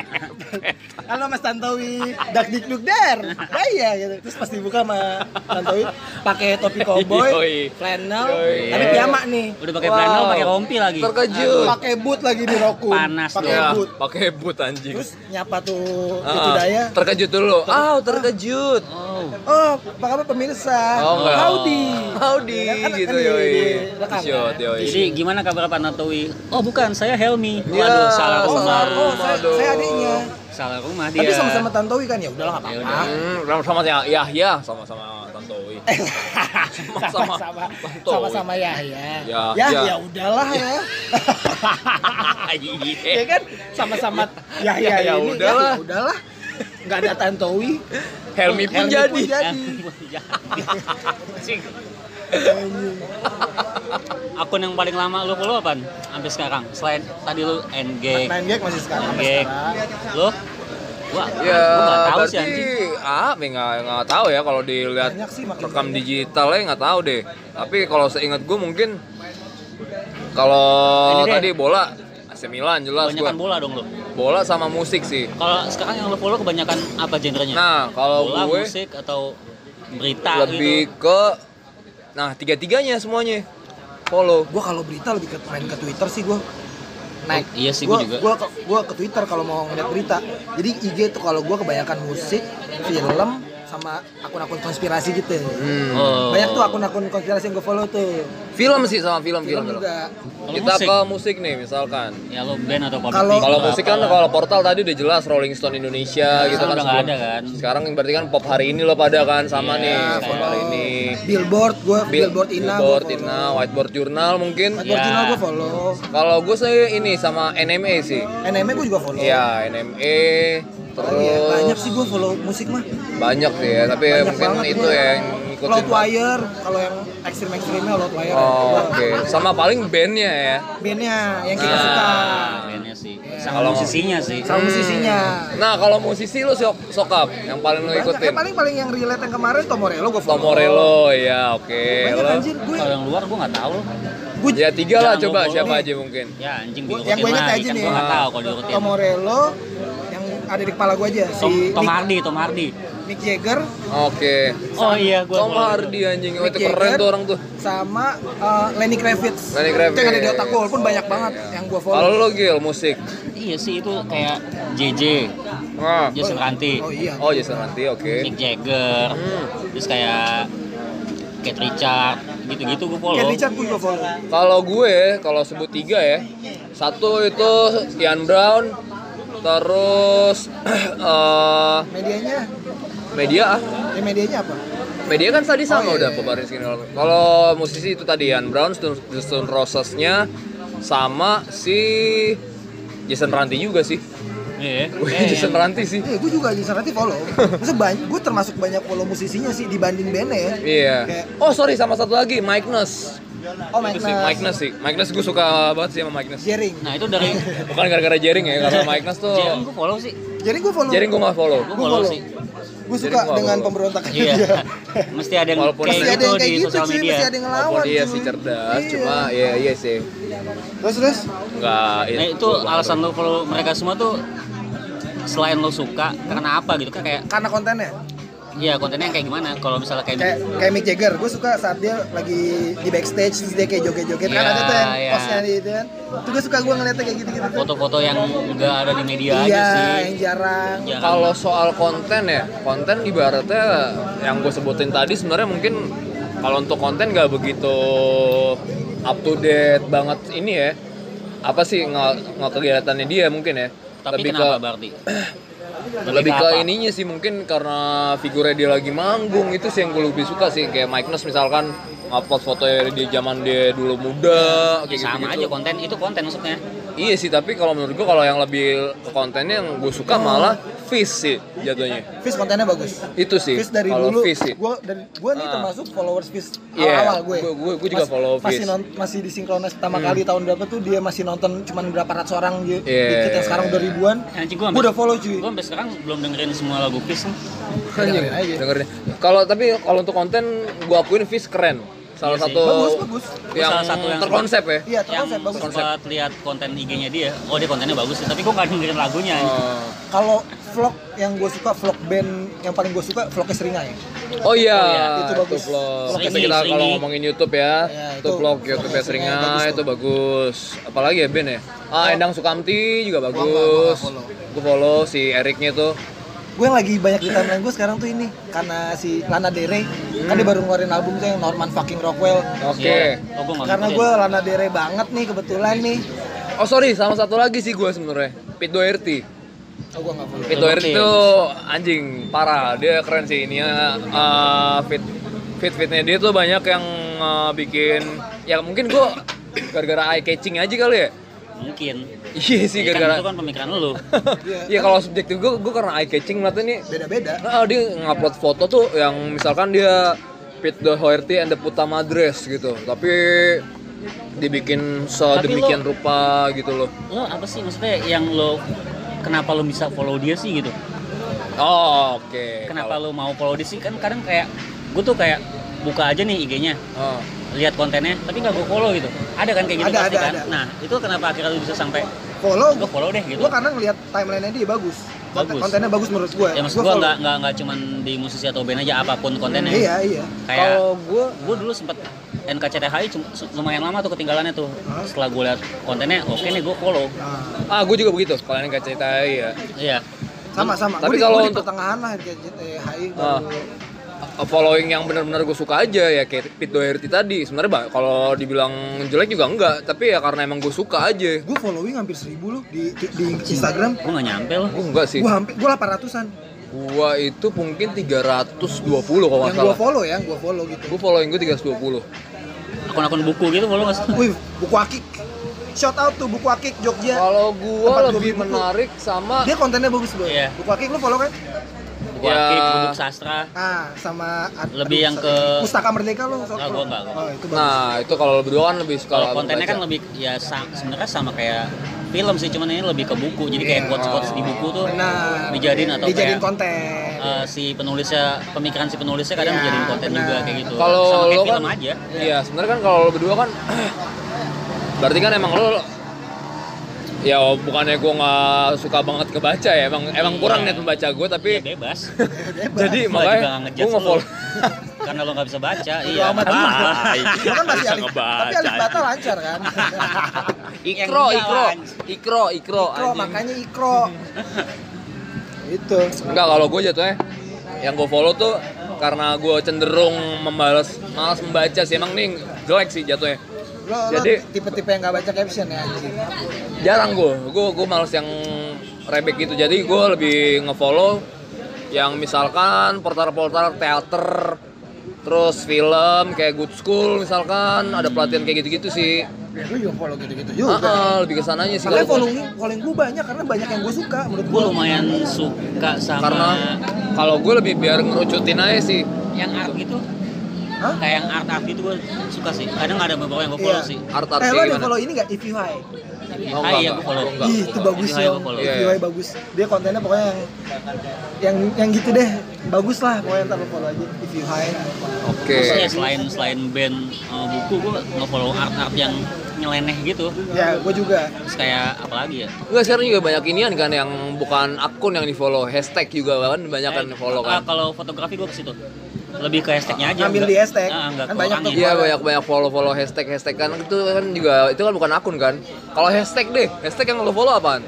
Speaker 1: Halo Mas Tantowi, dak dik duk der. Ya iya gitu. Terus pas dibuka sama Tantowi pakai topi cowboy, flannel,
Speaker 2: Yoi.
Speaker 1: tapi piyama nih.
Speaker 3: Udah pakai
Speaker 2: Wow.
Speaker 3: flannel, pakai rompi lagi.
Speaker 2: Terkejut.
Speaker 1: Pakai boot lagi di Roku.
Speaker 3: Panas
Speaker 1: Pakai
Speaker 2: Ya,
Speaker 1: boot.
Speaker 2: pakai boot anjing.
Speaker 1: Terus nyapa tuh
Speaker 2: Ah,
Speaker 1: itu daya.
Speaker 2: terkejut dulu. Ah, terkejut.
Speaker 3: Oh.
Speaker 1: Oh, apa kabar pemirsa?
Speaker 2: Oh, enggak.
Speaker 1: Howdy.
Speaker 2: Howdy
Speaker 1: Ya kan-
Speaker 2: gitu
Speaker 1: kan
Speaker 2: yoi.
Speaker 1: rekam,
Speaker 2: Shot yoi.
Speaker 3: Jadi gimana kabar Pak Natowi? Oh bukan, saya Helmi.
Speaker 2: Ya,
Speaker 3: Waduh, salah
Speaker 1: Oh,
Speaker 3: rumah.
Speaker 1: oh, saya, saya adiknya.
Speaker 3: salah rumah dia.
Speaker 1: Tapi sama-sama Tantowi kan ya udahlah nggak
Speaker 3: Ya
Speaker 1: apa-apa.
Speaker 2: Hmm, sama-sama ya, Yahya sama-sama Tantowi.
Speaker 1: sama-sama
Speaker 2: Tantowi.
Speaker 1: sama-sama ya ya.
Speaker 2: Ya,
Speaker 1: ya,
Speaker 2: ya.
Speaker 1: ya udahlah ya.
Speaker 3: Iya.
Speaker 1: ya kan sama-sama ya ya,
Speaker 2: Ya, ya udahlah.
Speaker 1: ya udahlah. Nggak ada Tantowi.
Speaker 2: Helmi pun
Speaker 1: Helmi
Speaker 2: jadi.
Speaker 1: pun jadi.
Speaker 3: Akun yang paling lama lu follow apaan? Sampai sekarang. Selain tadi lu NG,
Speaker 1: gag masih sekarang
Speaker 3: NG.
Speaker 1: sekarang.
Speaker 3: Lu? Gua,
Speaker 2: Ya,
Speaker 3: gua nggak tahu sih
Speaker 2: berarti
Speaker 3: anjing.
Speaker 2: apa ya nggak nggak tahu ya kalau dilihat
Speaker 1: sih
Speaker 2: rekam
Speaker 1: banyak.
Speaker 2: digitalnya nggak tahu deh. Tapi kalau seingat gue mungkin kalau tadi bola AC Milan jelas gue.
Speaker 3: Kebanyakan bola dong lu.
Speaker 2: Bola sama musik sih.
Speaker 3: Kalau sekarang yang lu follow kebanyakan apa genrenya?
Speaker 2: Nah, kalau
Speaker 3: bola,
Speaker 2: gue
Speaker 3: musik atau berita
Speaker 2: lebih
Speaker 3: gitu.
Speaker 2: ke nah tiga-tiganya semuanya follow.
Speaker 1: Gua kalau berita lebih ke main ke Twitter sih gua. Naik.
Speaker 3: Oh, iya sih,
Speaker 1: gua,
Speaker 3: gua juga.
Speaker 1: Gua ke, gua ke Twitter kalau mau ngeliat berita. Jadi IG tuh kalau gua kebanyakan musik, film, sama akun-akun konspirasi gitu.
Speaker 2: Hmm.
Speaker 3: Oh.
Speaker 1: Banyak tuh akun-akun konspirasi yang gua follow tuh.
Speaker 2: Film sih sama film film.
Speaker 1: Film
Speaker 2: film.
Speaker 1: juga.
Speaker 2: Kita
Speaker 3: musik?
Speaker 2: ke musik nih misalkan.
Speaker 3: Ya lu band atau public
Speaker 1: Kalau-
Speaker 2: Kalau musik kan kalau portal tadi udah jelas Rolling Stone Indonesia gitu kan.
Speaker 3: udah ada kan.
Speaker 2: Sekarang berarti kan pop hari ini lo pada kan sama
Speaker 3: Iya,
Speaker 2: nih
Speaker 3: kayak-
Speaker 2: pop hari ini.
Speaker 1: Billboard gua
Speaker 2: Bill-
Speaker 1: Billboard Ina
Speaker 2: Billboard Ina. Whiteboard Journal mungkin.
Speaker 1: Whiteboard
Speaker 3: Ya.
Speaker 1: Ina gua follow.
Speaker 2: Kalau gue sih ini sama NME sih.
Speaker 1: NME gua juga follow.
Speaker 2: Iya, NME terus
Speaker 1: ya, banyak sih gua follow musik mah.
Speaker 2: banyak sih ya, tapi
Speaker 1: Banyak
Speaker 2: mungkin
Speaker 1: banget
Speaker 2: itu
Speaker 1: gua.
Speaker 2: yang ngikutin.
Speaker 1: Loudwire kalau yang ekstrim-ekstrimnya Loudwire.
Speaker 2: Oh,
Speaker 1: Gua
Speaker 2: Oke, sama paling bandnya ya.
Speaker 1: Bandnya yang kita
Speaker 2: Nah.
Speaker 1: suka.
Speaker 3: bandnya sih.
Speaker 1: Iya.
Speaker 3: Sama
Speaker 2: Kalau-
Speaker 3: musisinya sih.
Speaker 1: Sama musisinya.
Speaker 2: Nah kalau musisi lo sok sokap yang paling lo
Speaker 1: Banyak,
Speaker 2: ikutin.
Speaker 1: eh, paling paling yang relate yang kemarin Tomorello gue follow.
Speaker 2: Tomorello ya oke.
Speaker 1: Banyak
Speaker 2: Lo-
Speaker 1: anjir gue.
Speaker 3: Kalau yang luar gua nggak tahu.
Speaker 1: Gue
Speaker 2: Ya tiga lah coba siapa
Speaker 1: nih.
Speaker 2: aja mungkin.
Speaker 3: Ya anjing
Speaker 1: Gua-
Speaker 3: diurutin
Speaker 1: yang gua ingat aja
Speaker 3: kan
Speaker 1: nih.
Speaker 3: gua nggak
Speaker 2: Ah.
Speaker 3: tahu kalau diurutin.
Speaker 1: Tomorello yang ada di kepala gue aja
Speaker 3: Tom,
Speaker 1: si
Speaker 3: Tom Hardy, Tom Hardy.
Speaker 1: Mick Jagger
Speaker 2: Oke.
Speaker 3: Oh iya, gua
Speaker 2: Tom. Hardy anjing, oh,
Speaker 1: Mick
Speaker 2: itu keren tuh orang tuh.
Speaker 1: sama uh, Lenny Kravitz.
Speaker 2: Lenny
Speaker 1: Itu yang ada di
Speaker 2: Kravitz.
Speaker 1: otak gue walaupun banyak banget yang gue follow.
Speaker 2: Kalau lo Gil musik.
Speaker 3: Iya sih itu kayak JJ,
Speaker 2: Nah.
Speaker 3: Jason Ranti,
Speaker 1: Oh iya.
Speaker 2: Oh Jason Ranti oke.
Speaker 3: Mick Jagger,
Speaker 2: Hmm.
Speaker 3: terus kayak Kate Richard, gitu-gitu gue follow.
Speaker 1: Ken Richard gue follow.
Speaker 2: Kalau gue kalau sebut tiga ya. Satu itu Ian Brown, terus eh
Speaker 1: Medianya,
Speaker 2: media ah.
Speaker 1: eh medianya apa?
Speaker 2: Media kan tadi sama
Speaker 1: Oh, iya,
Speaker 2: udah
Speaker 1: iya.
Speaker 2: pebarin skin Kalau musisi itu tadi Ian Brown, Stone, Stone Roses-nya sama si Jason Ranti juga sih.
Speaker 3: Iya.
Speaker 2: Gue
Speaker 3: Eh,
Speaker 2: Jason Ranti sih.
Speaker 1: Eh, gue juga Jason Ranti follow. Maksudnya banyak, gue termasuk banyak follow musisinya sih dibanding bandnya ya.
Speaker 2: Iya.
Speaker 1: Kayak-
Speaker 2: Oh sorry sama satu lagi Mike Ness.
Speaker 1: Oh Mike
Speaker 2: Itu sih Mike Ness sih. Mike Ness gue suka banget sih sama Mike Ness.
Speaker 1: Jering.
Speaker 3: Nah itu dari
Speaker 2: Bukan gara-gara Jering ya, karena Mike Ness tuh.
Speaker 3: Jering gue follow sih.
Speaker 1: Jering gue follow.
Speaker 2: Jering gue gak follow.
Speaker 3: Gue
Speaker 1: Gua
Speaker 3: follow
Speaker 1: follow.
Speaker 3: sih.
Speaker 1: Gue suka
Speaker 2: gua
Speaker 1: dengan pemberontakan
Speaker 3: Iya.
Speaker 1: dia.
Speaker 3: Mesti ada yang
Speaker 2: Walaupun
Speaker 3: kayak gitu
Speaker 1: yang kayak
Speaker 3: di
Speaker 1: gitu
Speaker 3: sosial media.
Speaker 1: masih ada yang ngelawan.
Speaker 2: Walaupun dia sih cerdas,
Speaker 1: Iya.
Speaker 2: cuma iya iya sih.
Speaker 1: Terus terus?
Speaker 2: Enggak.
Speaker 3: Nah itu alasan lo follow mereka semua tuh selain lo suka karena apa gitu kan kayak
Speaker 1: Karena kontennya.
Speaker 3: Ya kontennya yang kayak gimana kalau misalnya kayak,
Speaker 1: Kayak kayak Mick Jagger, gue suka saat dia lagi di backstage terus dia kayak joget-joget kan
Speaker 3: Iya,
Speaker 1: ada tuh yang
Speaker 3: iya.
Speaker 1: postnya di itu kan. Itu gue suka gue ngeliatnya kayak gitu-gitu.
Speaker 3: foto-foto yang enggak ada di media aja
Speaker 1: Iya,
Speaker 3: sih
Speaker 1: yang jarang.
Speaker 3: Jarang.
Speaker 2: Kalau soal konten ya, konten ibaratnya yang gue sebutin tadi sebenarnya mungkin kalau untuk konten nggak begitu up to date banget ini ya. Apa sih nggak nggak kegiatannya dia mungkin ya?
Speaker 3: tapi
Speaker 2: lebih
Speaker 3: kenapa
Speaker 2: ke
Speaker 3: berarti
Speaker 2: lebih ke
Speaker 3: apa?
Speaker 2: ininya sih mungkin karena figurnya dia lagi manggung itu sih yang gue lebih suka sih kayak Mike Ness misalkan upload foto di zaman dia dulu muda
Speaker 3: Ya,
Speaker 2: kayak
Speaker 3: sama
Speaker 2: gitu,
Speaker 3: aja konten itu konten maksudnya
Speaker 2: Iya sih, tapi kalau menurut gue kalau yang lebih kontennya yang gue suka malah Fish sih jatuhnya.
Speaker 1: Fish kontennya bagus.
Speaker 2: Itu sih.
Speaker 1: Fish dari dulu,
Speaker 2: Fish sih.
Speaker 1: gue dari gue nih
Speaker 2: Ah.
Speaker 1: termasuk followers Fish
Speaker 2: Iya,
Speaker 1: awal-awal gue.
Speaker 2: gue- gue- juga
Speaker 1: Mas-
Speaker 2: follow
Speaker 1: Masih
Speaker 2: Fish.
Speaker 1: non- masih di Synchronize pertama
Speaker 2: Hmm.
Speaker 1: kali tahun berapa tuh dia masih nonton cuman berapa ratus orang di,
Speaker 2: Iya.
Speaker 1: dikit yang sekarang udah ribuan.
Speaker 3: anjing gua
Speaker 1: Gue udah follow cuy.
Speaker 3: gue sampai sekarang belum dengerin semua lagu Fish.
Speaker 2: Anjing,
Speaker 1: dengerin.
Speaker 2: Kalau tapi kalau untuk konten gue akuin Fish keren. Salah
Speaker 3: Iya
Speaker 2: satu
Speaker 1: Bagus, bagus.
Speaker 2: yang
Speaker 3: Salah satu yang-
Speaker 2: terkonsep ya.
Speaker 1: Iya,
Speaker 3: yang
Speaker 1: terkonsep bagus.
Speaker 3: sempat lihat konten IG-nya dia oh dia kontennya bagus sih tapi gue nggak dengerin lagunya.
Speaker 2: Oh.
Speaker 1: Kalau vlog yang gue suka vlog band yang paling gue suka vlognya Seringai.
Speaker 2: Oh iya,
Speaker 3: Oh iya,
Speaker 1: itu bagus.
Speaker 2: vlog.
Speaker 3: Seringi,
Speaker 2: Kita, kalau ngomongin YouTube ya,
Speaker 1: Ya,
Speaker 2: itu,
Speaker 1: itu
Speaker 2: vlog YouTube ya
Speaker 1: Seringai
Speaker 2: itu bagus. Apalagi ya Ben ya? Ah,
Speaker 1: Oh.
Speaker 2: Endang Sukamti juga bagus.
Speaker 1: gua.
Speaker 2: Gue follow si Eriknya tuh.
Speaker 1: Gue yang lagi banyak di timeline gue sekarang tuh ini karena si Lana Del Rey kan dia baru ngeluarin album tuh yang Norman fucking Rockwell.
Speaker 2: Oke.
Speaker 3: Iya. oh,
Speaker 1: Karena gue Lana Del Rey banget nih kebetulan nih.
Speaker 2: Oh sorry, sama satu lagi sih gue sebenarnya. Pete Doherty.
Speaker 1: Oh, gua nggak follow.
Speaker 2: Pit Doherty itu anjing parah, dia keren sih ini uh, fit fit fitnya dia tuh banyak yang uh, bikin ya mungkin gua gara-gara eye catching aja kali ya.
Speaker 3: Mungkin.
Speaker 2: Iya sih
Speaker 3: Ya kan,
Speaker 2: gara-gara.
Speaker 3: itu kan pemikiran lu.
Speaker 2: Iya kalau subjektif gue, gue karena eye catching ngeliatnya nih
Speaker 1: Beda-beda.
Speaker 2: Nah, dia ngupload foto tuh yang misalkan dia Pete Doherty and the Puta Madres gitu, tapi dibikin sedemikian
Speaker 3: lo-
Speaker 2: rupa gitu loh.
Speaker 3: Lo apa sih maksudnya yang lo kenapa lo bisa follow dia sih gitu?
Speaker 2: Oh, oke.
Speaker 3: Kenapa lo mau follow dia sih? Kan kadang kayak gue tuh kayak buka aja nih IG-nya,
Speaker 2: Oh.
Speaker 3: Lihat kontennya, tapi nggak gue follow gitu. Ada kan kayak gitu
Speaker 1: Ada,
Speaker 3: pasti
Speaker 1: ada,
Speaker 3: kan?
Speaker 1: ada.
Speaker 3: Nah itu kenapa akhirnya lo bisa sampai
Speaker 1: Follow.
Speaker 3: gue follow deh gitu?
Speaker 1: Gua karena ngeliat timeline-nya dia bagus. Konten,
Speaker 3: Bagus.
Speaker 1: kontennya bagus menurut gua.
Speaker 3: Ya maksud
Speaker 1: Gua
Speaker 3: gue nggak nggak nggak cuman di musisi atau band aja apa pun kontennya.
Speaker 1: Iya, iya.
Speaker 3: Kayak
Speaker 2: Kalau gue
Speaker 3: gue dulu sempet NKCTHI cuma lumayan lama tuh ketinggalannya tuh. Setelah gue lihat kontennya, oke nih gue follow.
Speaker 1: Nah,
Speaker 2: ah gue juga begitu. Kalau cerita ya.
Speaker 3: Iya.
Speaker 1: sama sama.
Speaker 2: Tapi kalau untuk-
Speaker 1: pertengahan lah kayak eh, HI
Speaker 2: Ah.
Speaker 1: baru.
Speaker 2: Following yang benar-benar gue suka aja ya kayak Pete Doherty tadi. Sebenarnya kalau dibilang jelek juga enggak, tapi ya karena emang gue suka aja.
Speaker 1: Gue following hampir seribu loh di, di, di Instagram.
Speaker 3: Gue nggak nyampe loh.
Speaker 2: Gue enggak sih.
Speaker 1: Gue hampir gue 800-an.
Speaker 2: Gua itu mungkin 320 kalau nggak
Speaker 1: Yang gue
Speaker 2: salah.
Speaker 1: follow ya, gue follow gitu.
Speaker 2: Gue following gue 320.
Speaker 3: Akun-akun buku gitu follow nggak sih?
Speaker 1: Wih, buku akik. Shout out tuh buku akik Jogja.
Speaker 2: Kalau gua
Speaker 1: Tempat gua
Speaker 2: lebih
Speaker 1: buku.
Speaker 2: menarik sama
Speaker 1: Dia kontennya bagus banget.
Speaker 3: Iya.
Speaker 1: Buku akik lu follow kan?
Speaker 3: Buku
Speaker 2: Ya.
Speaker 3: akik, buku sastra.
Speaker 1: Ah, sama
Speaker 3: Lebih yang ke-
Speaker 1: Pustaka Merdeka lu.
Speaker 3: Ah, gua enggak, gua.
Speaker 1: Oh, itu bagus.
Speaker 2: Nah, itu kalau berdua kan lebih suka
Speaker 3: Kalau kontennya kan lebih ya sa- sebenarnya sama kayak film sih, cuman ini lebih ke buku. Jadi kayak
Speaker 1: Iya.
Speaker 3: quotes-quotes di buku tuh
Speaker 1: Benar.
Speaker 3: dijadiin atau
Speaker 1: dijadiin
Speaker 3: kayak
Speaker 1: konten.
Speaker 3: eh, si penulisnya pemikiran si penulisnya kadang
Speaker 1: Iya,
Speaker 3: dijadiin konten
Speaker 1: benar.
Speaker 3: juga kayak gitu.
Speaker 2: Kalau
Speaker 3: sama kayak
Speaker 2: lo
Speaker 3: film
Speaker 2: kan
Speaker 3: aja.
Speaker 2: Iya, sebenarnya kan kalau lu berdua kan berarti kan emang lu ya bukannya gua nggak suka banget kebaca ya emang emang kurang
Speaker 3: Iya.
Speaker 2: niat membaca gue tapi
Speaker 3: Iya bebas.
Speaker 2: jadi
Speaker 3: Gua juga
Speaker 2: makanya gue nggak follow
Speaker 3: Karena lo nggak bisa baca, iya.
Speaker 1: amat. Lu kan masih
Speaker 2: Bisa
Speaker 1: alif, tapi alif bata lancar kan?
Speaker 2: ikro
Speaker 3: Yang
Speaker 2: ikro ikro ikro
Speaker 1: ikro, makanya ikro. Itu.
Speaker 2: Enggak, kalau gue jatuhnya yang gue follow tuh karena gue cenderung membalas malas membaca sih emang nih jelek sih jatuhnya
Speaker 1: Lo,
Speaker 2: Jadi-
Speaker 1: tipe-tipe yang gak baca caption ya anjing.
Speaker 2: jarang gue gue gue males yang rebek gitu jadi gue lebih ngefollow yang misalkan portal-portal teater terus film kayak Good School misalkan ada pelatihan kayak gitu-gitu sih
Speaker 1: Ya, lu juga follow gitu-gitu
Speaker 2: Ah,
Speaker 1: juga.
Speaker 2: ah, lebih ke sananya sih
Speaker 1: Makanya
Speaker 2: kalau
Speaker 1: following, following gue banyak karena banyak yang gue suka menurut
Speaker 3: Gue
Speaker 1: gue.
Speaker 3: lumayan suka sama
Speaker 2: karena kalau gue lebih biar ngerucutin aja sih
Speaker 3: yang art gitu.
Speaker 1: Hah?
Speaker 3: Kayak yang art art gitu gue suka sih. Kadang ada beberapa yang gue follow
Speaker 1: Iya.
Speaker 3: sih.
Speaker 2: art art
Speaker 1: Eh, lo ada follow ini gak? If you high.
Speaker 2: Oh,
Speaker 3: Ah,
Speaker 2: enggak,
Speaker 3: iya,
Speaker 2: enggak.
Speaker 3: gue follow.
Speaker 2: Oh, enggak.
Speaker 1: Ih, itu bagus ya.
Speaker 3: gua follow.
Speaker 1: If
Speaker 2: Iya,
Speaker 1: you
Speaker 2: iya.
Speaker 1: high bagus. Dia kontennya pokoknya yang yang yang gitu deh. Bagus lah pokoknya ntar lo follow aja. If you high.
Speaker 2: oke
Speaker 3: Terus ya selain selain band uh, buku gue nge-follow art-art yang nyeleneh gitu.
Speaker 1: Ya, gue juga.
Speaker 3: Terus kayak apa lagi ya?
Speaker 2: Enggak sekarang juga banyak inian kan yang bukan akun yang di follow hashtag juga kan banyak kan
Speaker 3: Eh,
Speaker 2: follow kan
Speaker 3: ah, kalau fotografi gue ke situ. Lebih ke hashtagnya aja.
Speaker 1: Ngambil
Speaker 3: enggak-
Speaker 1: di hashtag.
Speaker 3: Ah, enggak
Speaker 1: Kan banyak tuh.
Speaker 2: Iya banyak banyak follow follow hashtag hashtag kan itu kan juga itu kan bukan akun kan. Kalau hashtag deh hashtag yang lo follow apaan?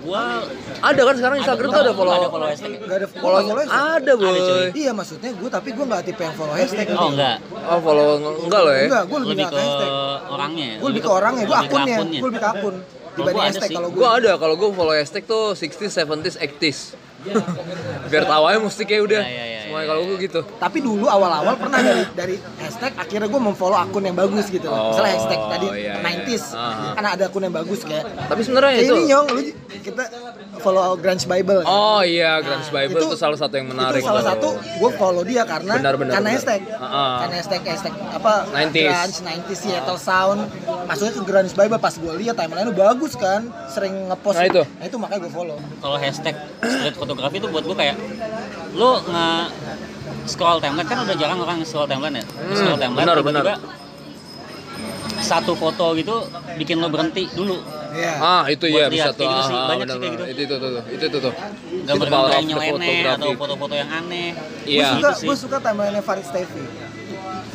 Speaker 3: Gua
Speaker 2: Ada kan sekarang Instagram tuh ada follow.
Speaker 3: Ada follow hashtag.
Speaker 1: Gak ada
Speaker 2: Follow
Speaker 1: follow, follow hashtag.
Speaker 2: ada boy.
Speaker 3: cuy.
Speaker 1: Iya maksudnya gue tapi gue gak tipe yang follow hashtag.
Speaker 3: Oh enggak.
Speaker 2: Oh follow enggak lo ya?
Speaker 1: Enggak, gue lebih,
Speaker 3: Lebih ke
Speaker 1: hashtag.
Speaker 3: orangnya.
Speaker 1: Gue lebih ke orangnya,
Speaker 3: ke
Speaker 1: akunnya.
Speaker 3: akunnya.
Speaker 1: Gue lebih ke akun. Dibanding
Speaker 3: gua ada
Speaker 1: hashtag
Speaker 3: sih.
Speaker 1: kalau gue.
Speaker 2: Gue ada kalau gue follow hashtag tuh 60s, 70s, 80s. Biar tahu aja mesti kayak udah.
Speaker 3: Ya, ya, ya, Ya,
Speaker 2: kalau gue gitu.
Speaker 1: Tapi dulu awal-awal pernah dari dari hashtag akhirnya gue memfollow akun yang bagus gitu.
Speaker 2: Oh,
Speaker 1: Misalnya hashtag tadi
Speaker 2: iya, iya.
Speaker 1: 90s.
Speaker 2: Ah.
Speaker 1: Kan ada akun yang bagus kayak
Speaker 2: Tapi sebenarnya
Speaker 1: Kayak
Speaker 2: itu
Speaker 1: ini nyong, lu kita follow Grunge Bible.
Speaker 2: Oh iya, Grunge Bible
Speaker 1: itu-
Speaker 2: itu, salah satu yang menarik.
Speaker 1: itu salah
Speaker 2: tuh.
Speaker 1: satu gue follow dia karena
Speaker 2: Benar, benar,
Speaker 1: karena
Speaker 2: benar.
Speaker 1: hashtag
Speaker 2: Ah.
Speaker 1: karena hashtag hashtag apa
Speaker 2: 90s.
Speaker 1: grunge 90s Seattle Sound masuknya ke Grunge Bible pas gue lihat timeline lu bagus kan sering ngepost
Speaker 2: Nah, itu.
Speaker 1: nah, itu makanya gue follow
Speaker 3: Kalau hashtag street fotografi itu buat gue kayak lu nge scroll timeline kan udah jarang orang scroll timeline ya.
Speaker 2: Hmm,
Speaker 3: scroll timeline
Speaker 2: benar,
Speaker 3: tiba-tiba
Speaker 2: benar.
Speaker 3: satu foto gitu bikin lo berhenti dulu.
Speaker 1: Iya
Speaker 2: Ah, itu
Speaker 3: Buat
Speaker 2: ya bisa tuh.
Speaker 3: gitu sih,
Speaker 2: Ah,
Speaker 3: banyak
Speaker 2: benar,
Speaker 3: sih kayak gitu.
Speaker 2: Itu itu tuh. Itu itu tuh. Itu
Speaker 3: Gambar-gambar yang nyeleneh atau foto-foto yang aneh.
Speaker 2: Iya.
Speaker 1: gue suka
Speaker 3: Gitu sih.
Speaker 1: gue suka timeline Farid Steffi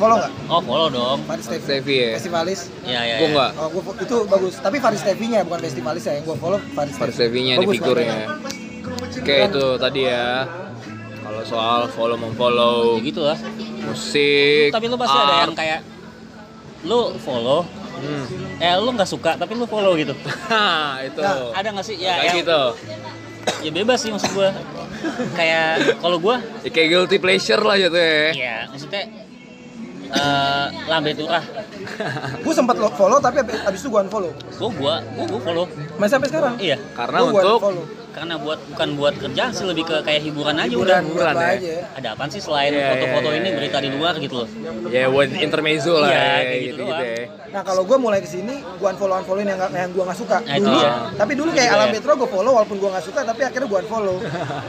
Speaker 1: follow nggak
Speaker 3: Oh follow dong.
Speaker 1: Farid Steffi
Speaker 2: Steffi ya.
Speaker 1: festivalis
Speaker 3: Iya iya.
Speaker 2: Gue
Speaker 3: iya.
Speaker 2: enggak.
Speaker 1: oh gua, itu bagus tapi Farid Steffi-nya bukan festivalis ya yang gue follow Farid
Speaker 2: Faris
Speaker 1: Steffi
Speaker 2: Steffi-nya di figurnya. Oke, itu tadi ya. Kalau soal follow memfollow
Speaker 3: Ya gitu lah.
Speaker 2: musik.
Speaker 3: Tapi lu pasti ada yang
Speaker 2: art.
Speaker 3: kayak lu follow,
Speaker 2: Hmm.
Speaker 3: eh lu nggak suka tapi lu follow gitu.
Speaker 2: Hah, itu.
Speaker 1: Nah,
Speaker 3: Ada nggak sih ya
Speaker 2: Kayak
Speaker 3: yang
Speaker 2: gitu.
Speaker 3: ya bebas sih maksud gua kayak kalau gua
Speaker 2: Ya, kayak guilty pleasure lah gitu ya.
Speaker 3: ya maksudnya eh lambe turah
Speaker 1: Gue sempat lo follow tapi abis abis itu gue unfollow.
Speaker 3: gua gua gua, gua follow
Speaker 1: Masih sampai sekarang.
Speaker 3: iya
Speaker 2: Karena
Speaker 1: Gua- gua
Speaker 2: untuk
Speaker 1: unfollow.
Speaker 3: Karena buat bukan buat kerjaan sih lebih ke kayak hiburan aja
Speaker 1: hiburan
Speaker 3: udah
Speaker 2: hiburan
Speaker 1: apa
Speaker 2: ya.
Speaker 1: aja.
Speaker 3: ada apaan sih selain
Speaker 2: Iya,
Speaker 3: foto-foto
Speaker 2: iya,
Speaker 3: ini
Speaker 2: iya.
Speaker 3: berita di luar gitu loh
Speaker 2: ya buat intermezzo lah
Speaker 3: Iya,
Speaker 2: ya,
Speaker 3: kayak
Speaker 2: gitu
Speaker 3: gitu
Speaker 2: gitu, ya.
Speaker 1: Nah kalau gue mulai ke sini, gue unfollow unfollowin yang yang gue nggak suka.
Speaker 3: Nah, itu
Speaker 1: dulu,
Speaker 3: dia.
Speaker 1: tapi dulu kayak Alam
Speaker 3: dia.
Speaker 1: Petro gue follow walaupun gue nggak suka, tapi akhirnya gue unfollow.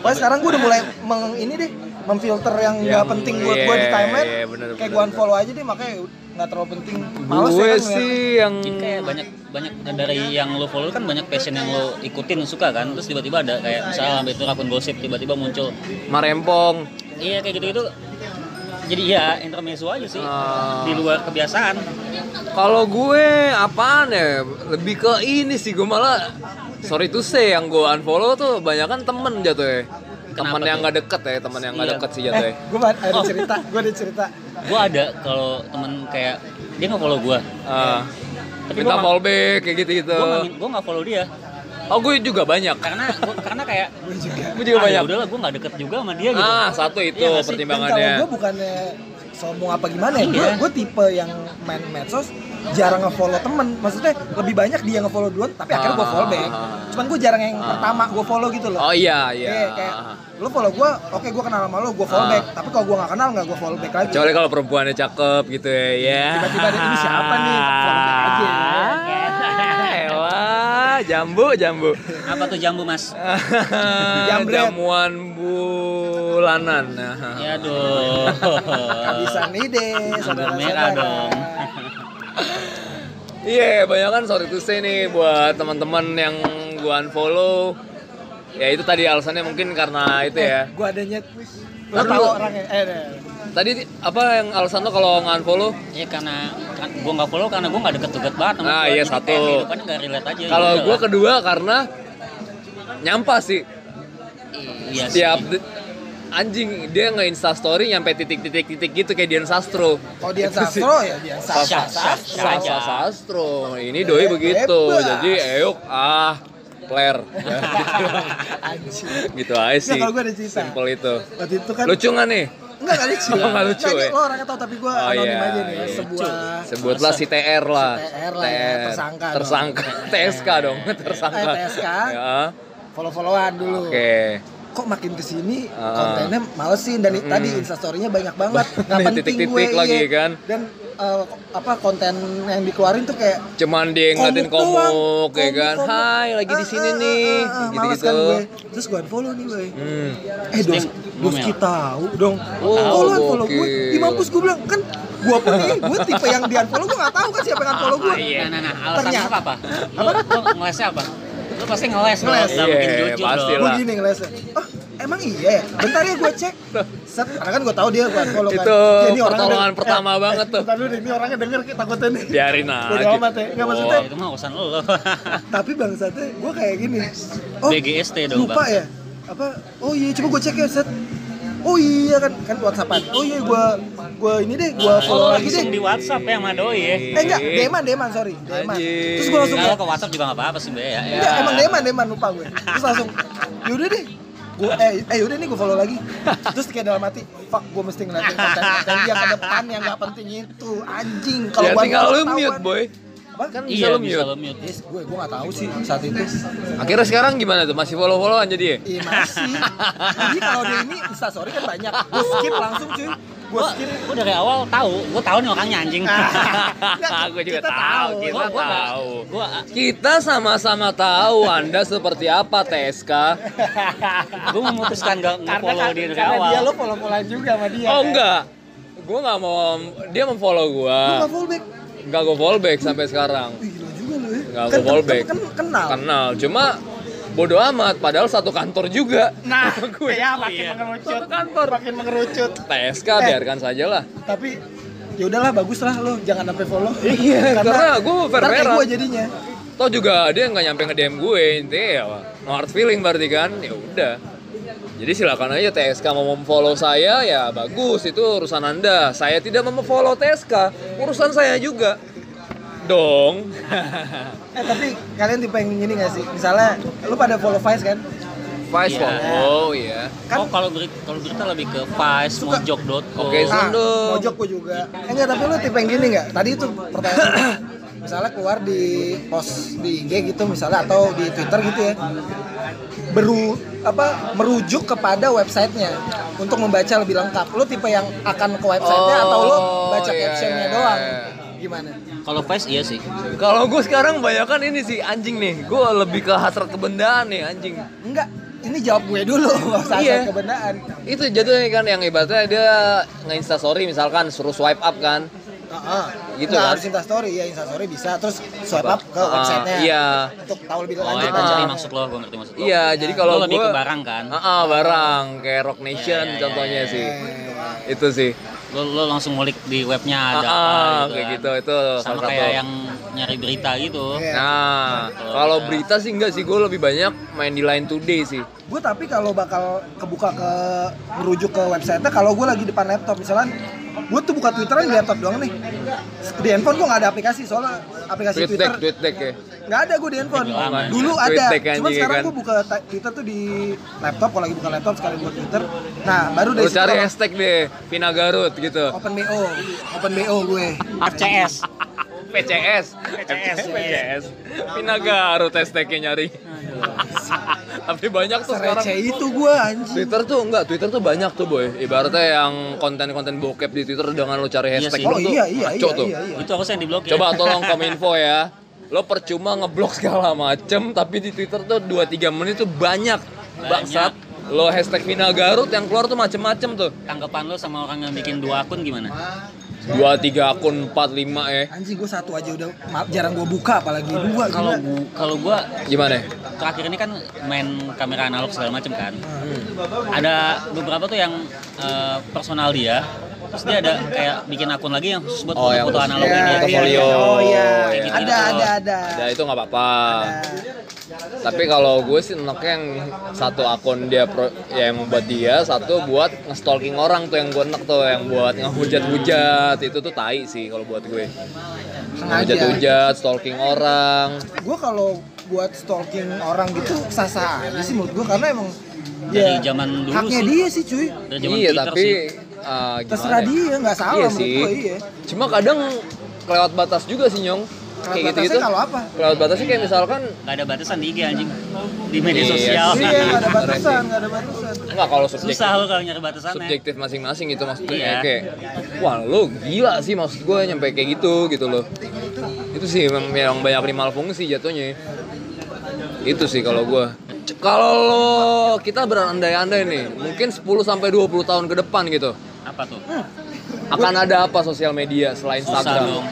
Speaker 1: Pokoknya sekarang gue udah mulai meng, ini deh, memfilter yang nggak penting buat gue di
Speaker 2: iya,
Speaker 1: timeline.
Speaker 2: iya, bener,
Speaker 1: kayak gue
Speaker 2: bener.
Speaker 1: unfollow aja deh, makanya nggak terlalu penting. Males
Speaker 2: gue
Speaker 1: ya kan,
Speaker 2: sih yang
Speaker 3: jadi kayak banyak banyak dari yang lo follow kan banyak passion yang lo ikutin suka kan terus tiba-tiba ada kayak misalnya lambe turah akun gosip tiba-tiba muncul
Speaker 2: marempong
Speaker 3: iya kayak gitu-gitu jadi ya intermezzo aja sih
Speaker 2: Ah.
Speaker 3: di luar kebiasaan
Speaker 2: Kalau gue apaan ya? Lebih ke ini sih gue malah sorry to say yang gue unfollow tuh banyak kan temen jatuh ya. Temen
Speaker 3: Kenapa
Speaker 2: yang nggak deket ya, temen yang nggak
Speaker 3: Iya.
Speaker 2: deket sih jatuh
Speaker 1: Eh,
Speaker 2: ya.
Speaker 1: gue ada
Speaker 3: Oh.
Speaker 1: cerita, gue ada cerita.
Speaker 3: gue ada kalau temen kayak dia nggak follow gue
Speaker 2: Ah,
Speaker 3: Tapi
Speaker 2: minta
Speaker 3: gua nggak-
Speaker 2: fallback kayak gitu-gitu.
Speaker 3: gue nggak gue nggak follow dia
Speaker 2: Oh gue juga banyak.
Speaker 3: karena gua, karena kayak
Speaker 1: Gue juga.
Speaker 2: Gue juga
Speaker 3: ah,
Speaker 2: banyak.
Speaker 3: ya udahlah gue nggak deket juga sama dia gitu
Speaker 2: Ah satu itu
Speaker 3: Iya?
Speaker 1: Dan
Speaker 2: pertimbangannya.
Speaker 1: kalau gue bukannya sombong apa gimana ya, gue
Speaker 3: Iya.
Speaker 1: gue tipe yang main medsos jarang nge-follow temen maksudnya lebih banyak dia nge-follow duluan tapi akhirnya gue follow back
Speaker 2: Ah.
Speaker 1: cuman gue jarang yang pertama gue follow gitu loh
Speaker 2: Oh iya iya.
Speaker 1: Kayak, kayak lu follow gue, oke gue kenal sama lu, gue follow
Speaker 2: Ah.
Speaker 1: back. Tapi kalau gue nggak kenal nggak gue follow back lagi.
Speaker 2: Kecuali kalau perempuannya cakep gitu ya. Ya.
Speaker 1: Tiba-tiba ada, "Ini siapa nih?" Follow back aja.
Speaker 2: Elah, jambu jambu.
Speaker 3: apa tuh jambu mas
Speaker 1: Jambret.
Speaker 2: Jamuan bulanan.
Speaker 3: ya
Speaker 1: nih deh,
Speaker 3: Anggur merah dong
Speaker 2: Iya, banyak kan sorry to say nih buat teman-teman yang gua unfollow. Ya itu tadi alasannya mungkin karena itu ya.
Speaker 1: Gue ada nyet. Lu
Speaker 2: Ntar
Speaker 1: tahu orangnya? Eh.
Speaker 2: Tadi apa yang alasan lo kalau nge-unfollow?
Speaker 3: ya karena kan gue nggak follow karena gue nggak deket-deket banget sama
Speaker 2: Nah, iya, satu.
Speaker 3: kehidupannya nggak relate aja
Speaker 2: Kalau gua
Speaker 3: udahlah.
Speaker 2: kedua karena nyampah sih.
Speaker 3: iya
Speaker 2: Setiap
Speaker 3: sih.
Speaker 2: anjing dia nge insta story nyampe titik-titik-titik gitu kayak Dian Sastro.
Speaker 1: Kalau dia
Speaker 2: Itu sih.
Speaker 1: sastro ya dia sastro.
Speaker 3: Sastra.
Speaker 2: Sasa Sastro. Ini doi begitu.
Speaker 1: Bebas.
Speaker 2: Jadi eyuk ah.
Speaker 1: Anjing.
Speaker 2: gitu aja sih.
Speaker 1: kalau gua ada cerita.
Speaker 2: Simple itu.
Speaker 1: Waktu itu kan
Speaker 2: Lucu nggak nih?
Speaker 1: Enggak, enggak lucu.
Speaker 2: Oh, nggak lucu,
Speaker 1: Nggak,
Speaker 2: ya?
Speaker 1: Lo orangnya tahu tapi gue
Speaker 2: Oh,
Speaker 1: anonim
Speaker 2: iya,
Speaker 1: aja nih. Sebuah
Speaker 2: Sebutlah si TR lah.
Speaker 1: Si TR lah ya, tersangka.
Speaker 2: Tersangka. TSK dong, tersangka.
Speaker 1: Eh, TSK.
Speaker 2: Ya.
Speaker 1: follow-followan dulu.
Speaker 2: Oke.
Speaker 1: Kok makin ke sini
Speaker 2: Ah.
Speaker 1: kontennya malesin dan
Speaker 2: Mm-mm.
Speaker 1: tadi instastorynya banyak banget. Nggak
Speaker 2: Nih,
Speaker 1: penting
Speaker 2: titik-titik
Speaker 1: gue,
Speaker 2: lagi,
Speaker 1: iya.
Speaker 2: kan?
Speaker 1: Dan eh, apa konten yang dikeluarin tuh kayak
Speaker 2: Cuman dia ngeliatin
Speaker 1: komuk
Speaker 2: komuk, ya
Speaker 1: Komuk,
Speaker 2: kan.
Speaker 1: komuk.
Speaker 2: Hai, lagi di
Speaker 1: Ah,
Speaker 2: sini
Speaker 1: ah,
Speaker 2: nih.
Speaker 1: ah, ah, ah, males
Speaker 2: Gitu-gitu.
Speaker 1: kan gue. Terus gue unfollow nih gue.
Speaker 2: Hmm.
Speaker 1: Eh dos,
Speaker 3: Sting,
Speaker 1: Doski
Speaker 3: ngomel.
Speaker 1: tahu dong.
Speaker 2: Oh,
Speaker 1: Oh, lu unfollow gue. Di mampus gue bilang kan gue pun nih, gue tipe yang di unfollow gue gak tahu kan siapa yang unfollow gue.
Speaker 3: Nah, nah, nah, alasan
Speaker 1: Ternyata-
Speaker 3: apa apa? Lu, lu ngelesnya apa? Lu pasti ngeles dong,
Speaker 1: Ngeles.
Speaker 3: nggak mungkin
Speaker 2: Iya,
Speaker 3: jujur
Speaker 2: pasti
Speaker 3: dong.
Speaker 1: Gue
Speaker 2: lah.
Speaker 1: gini ngelesnya. Oh, emang iya ya? Bentar ya gue cek. Set, karena kan gue tahu dia gue unfollow kan.
Speaker 2: Itu
Speaker 1: Ya, ini orangnya
Speaker 2: pertolongan pertama
Speaker 1: eh,
Speaker 2: banget tuh.
Speaker 1: Bentar dulu ini orangnya denger takutnya nih.
Speaker 2: Biarin aja.
Speaker 1: amat ya. Nggak, maksudnya
Speaker 3: Oh, itu mah urusan lu.
Speaker 1: tapi bangsatnya gue kayak gini oh
Speaker 3: BGST dong,
Speaker 1: lupa
Speaker 3: Bang.
Speaker 1: ya apa oh iya coba gue cek ya set oh iya kan kan whatsappan oh iya gue gue ini deh gue follow
Speaker 3: Oh,
Speaker 1: lagi deh
Speaker 3: di WhatsApp ya sama doi ya.
Speaker 1: eh enggak deman deman sorry deman terus gue langsung
Speaker 3: Kalau ke WhatsApp juga nggak apa-apa sih, Be ya.
Speaker 1: enggak emang deman deman lupa gue terus langsung yaudah deh gue eh eh yaudah nih gue follow lagi. Terus kayak dalam hati fuck gue mesti ngeliatin konten konten dia ke depan yang nggak penting itu. Anjing kalau
Speaker 2: Ya
Speaker 1: gua
Speaker 2: tinggal lu mute, boy.
Speaker 1: Apa
Speaker 2: Kan bisa
Speaker 3: Iya, bisa
Speaker 2: mute.
Speaker 3: lo mute.
Speaker 1: Yes, gue gue nggak tahu sih saat itu
Speaker 2: Akhirnya sekarang gimana tuh? Masih follow-followan jadi ya?
Speaker 1: Iya masih. Jadi kalau dia ini instastory kan banyak. Gue skip langsung cuy. Gue
Speaker 3: Gua,
Speaker 1: skip.
Speaker 3: gua dari awal tahu, gua tahu nih orangnya anjing.
Speaker 2: Gue juga
Speaker 1: Kita
Speaker 2: tahu,
Speaker 1: tahu.
Speaker 2: kita
Speaker 3: Gua-
Speaker 2: tahu.
Speaker 3: Gua
Speaker 2: Kita sama-sama tahu Anda seperti apa TSK.
Speaker 3: gua memutuskan nggak nge-follow
Speaker 1: kan-
Speaker 3: dia dari
Speaker 1: karena
Speaker 3: awal.
Speaker 1: dia lo follow followan juga sama dia.
Speaker 2: Oh
Speaker 1: kan?
Speaker 2: enggak. Gue nggak mau dia memfollow
Speaker 1: Lu
Speaker 2: gue.
Speaker 1: nggak follow back.
Speaker 2: Enggak gue follow back sampai sekarang.
Speaker 1: Gila juga lu ya.
Speaker 2: Nggak
Speaker 1: Kan-
Speaker 2: gua follow
Speaker 1: kan-
Speaker 2: back.
Speaker 1: Kan kenal.
Speaker 2: Kenal, cuma bodo amat padahal satu kantor juga.
Speaker 1: Nah,
Speaker 2: gue.
Speaker 1: ya makin
Speaker 3: Iya.
Speaker 1: mengerucut.
Speaker 2: Satu kantor.
Speaker 1: Makin mengerucut.
Speaker 2: TSK
Speaker 1: Eh.
Speaker 2: biarkan saja lah.
Speaker 1: Tapi ya udahlah bagus lah lo jangan sampai follow.
Speaker 2: Iya, karena gue
Speaker 1: ntar kayak
Speaker 2: fair-fairan.
Speaker 1: gue jadinya.
Speaker 2: Toh juga dia nggak nyampe nge DM gue, intinya ya no hard feeling berarti kan, ya udah. Jadi silakan aja TSK mau memfollow saya ya bagus itu urusan anda. Saya tidak mau memfollow TSK, urusan saya juga. Dong.
Speaker 1: Eh tapi kalian tipe yang gini gak sih? Misalnya lu pada follow Vice kan?
Speaker 2: Vice
Speaker 3: Iya.
Speaker 2: Wow. Oh iya.
Speaker 1: Kan-
Speaker 3: oh kalau berita kalau berita lebih ke Vice,
Speaker 1: Suka-
Speaker 3: Mojok.com.
Speaker 2: Oke,
Speaker 1: Nah,
Speaker 2: Zon dong.
Speaker 1: mojok gue juga. Eh, enggak, tapi lu tipe yang gini enggak? Tadi itu pertanyaan misalnya keluar di post di IG gitu misalnya atau di Twitter gitu ya. Beru apa merujuk kepada websitenya untuk membaca lebih lengkap. Lu tipe yang akan ke websitenya
Speaker 2: Oh,
Speaker 1: atau lu baca
Speaker 2: iya,
Speaker 1: captionnya
Speaker 2: iya,
Speaker 1: doang?
Speaker 2: iya.
Speaker 1: Gimana?
Speaker 3: Kalau Vice iya sih.
Speaker 2: Kalau gue sekarang banyakan ini sih anjing nih. Gue lebih ke hasrat kebendaan nih anjing.
Speaker 1: Enggak, ini jawab gue dulu saat
Speaker 2: Iya.
Speaker 1: kebenaran.
Speaker 2: Itu jatuhnya kan yang ibaratnya dia nge-insta story misalkan suruh swipe up kan.
Speaker 1: Heeh.
Speaker 2: Gitu
Speaker 1: Nggak
Speaker 2: kan?
Speaker 1: harus Insta story ya, Insta story bisa terus swipe up ke
Speaker 2: Ah,
Speaker 1: websitenya.
Speaker 2: iya.
Speaker 1: Untuk tahu lebih
Speaker 3: Oh,
Speaker 1: lanjut
Speaker 3: ya, gue ngerti
Speaker 2: Ah.
Speaker 3: maksud lo, gue ngerti maksud lo.
Speaker 2: Iya, jadi kalau
Speaker 3: Lo lebih
Speaker 2: gue
Speaker 3: ke barang kan?
Speaker 2: Ah, ah, barang kayak Rock Nation
Speaker 3: Iya, iya,
Speaker 2: contohnya
Speaker 3: iya,
Speaker 2: sih.
Speaker 1: Eh,
Speaker 2: Itu sih.
Speaker 3: Lo, lo langsung ngulik di webnya
Speaker 2: Ah,
Speaker 3: ada
Speaker 2: ah,
Speaker 3: apa
Speaker 2: kayak
Speaker 3: kan.
Speaker 2: gitu itu
Speaker 3: Sama
Speaker 2: salah
Speaker 3: kayak
Speaker 2: satu.
Speaker 3: yang nyari berita gitu.
Speaker 1: Iya.
Speaker 2: Nah,
Speaker 3: Kalau
Speaker 2: berita sih enggak sih, gue lebih banyak main di Line Today sih.
Speaker 1: Gue tapi kalau bakal kebuka ke merujuk ke website kalau gue lagi depan laptop misalnya gue tuh buka twitteran di laptop doang nih di handphone gue nggak ada aplikasi soalnya aplikasi
Speaker 2: Tweet
Speaker 1: twitter
Speaker 2: deck, tweet deck ya.
Speaker 1: nggak ada gue di handphone dulu
Speaker 2: Tweet
Speaker 1: ada cuma
Speaker 2: anjing,
Speaker 1: sekarang
Speaker 2: kan?
Speaker 1: gue buka twitter tuh di laptop kalau lagi buka laptop sekali buka twitter nah baru dari
Speaker 2: Lu cari hashtag deh, Vina Garut gitu.
Speaker 1: open bo open bo gue
Speaker 3: FCS.
Speaker 2: PCS.
Speaker 3: PCS.
Speaker 2: PCS. Vina Garut hashtagnya nyari. Tapi banyak tuh sekarang.
Speaker 1: itu gue anjing
Speaker 2: Twitter tuh enggak, Twitter tuh banyak tuh boy. Ibaratnya yang konten-konten bokep di Twitter dengan lo cari
Speaker 3: Iya
Speaker 2: hashtag itu
Speaker 1: oh
Speaker 2: tuh
Speaker 1: iya iya iya,
Speaker 2: tuh.
Speaker 1: iya, iya.
Speaker 3: Itu harusnya yang diblokir.
Speaker 2: Coba tolong kominfo ya. Lo percuma ngeblok segala macem, tapi di Twitter tuh 2-3 menit tuh banyak. Bangsat. Lo hashtag Vina Garut yang keluar tuh macem-macem tuh.
Speaker 3: Tanggapan lo sama orang yang bikin dua akun gimana?
Speaker 2: 2, 3 akun, 4, 5 ya.
Speaker 1: anjing gue satu aja udah ma- jarang gue buka apalagi dua
Speaker 3: Kalau kalau gua
Speaker 2: Gimana?
Speaker 3: terakhir ini kan main kamera analog segala macam kan. Ada beberapa tuh yang eh, personal dia, terus dia ada kayak bikin akun lagi yang khusus buat
Speaker 2: Oh, yang
Speaker 3: foto
Speaker 2: khusus.
Speaker 3: analog
Speaker 1: Iya,
Speaker 3: ini.
Speaker 1: iya, iya. oh iya
Speaker 3: gitu.
Speaker 1: ada ada ada
Speaker 2: Ya itu nggak apa-apa.
Speaker 1: Ada.
Speaker 2: Tapi kalau gue sih enaknya yang satu akun dia pro, ya yang buat dia, satu buat nge-stalking orang tuh yang gue enak tuh yang buat ngehujat-hujat itu tuh tai sih kalau buat gue.
Speaker 1: sengaja
Speaker 2: Hujat-hujat, stalking orang.
Speaker 1: gue kalau buat stalking orang gitu sah-sah aja sih menurut gue karena emang
Speaker 3: Dari
Speaker 1: ya,
Speaker 3: zaman dulu
Speaker 1: haknya
Speaker 3: sih.
Speaker 1: dia sih cuy
Speaker 3: Dari zaman
Speaker 2: iya,
Speaker 3: Twitter
Speaker 2: tapi
Speaker 3: sih.
Speaker 2: Ah, gimana
Speaker 1: terserah
Speaker 2: ya?
Speaker 1: dia nggak salah
Speaker 2: Iya
Speaker 1: menurut
Speaker 2: sih.
Speaker 1: gue iya
Speaker 2: Cuma kadang kelewat batas juga sih nyong.
Speaker 1: Kelewat
Speaker 2: kayak
Speaker 1: batasnya
Speaker 2: gitu-gitu.
Speaker 1: kalau apa?
Speaker 2: Kelewat batasnya kayak misalkan
Speaker 3: Gak ada batasan di IG anjing. Di media
Speaker 2: Iya
Speaker 3: sosial.
Speaker 2: sih.
Speaker 1: iya nggak ada batasan nggak ada batasan
Speaker 2: enggak kalau subjektif
Speaker 3: Susah lo kalau nyari batasannya.
Speaker 2: subjektif masing-masing gitu maksudnya
Speaker 3: Iya.
Speaker 2: kayak wah lo gila sih maksud gue nyampe kayak gitu gitu loh itu sih yang yang banyak primal fungsi jatuhnya itu sih kalau gue kalau lo kita berandai-andai nih mungkin 10 sampai 20 tahun ke depan gitu
Speaker 3: Apa tuh?
Speaker 2: akan ada apa sosial media selain
Speaker 3: Susah
Speaker 2: Instagram
Speaker 3: dong.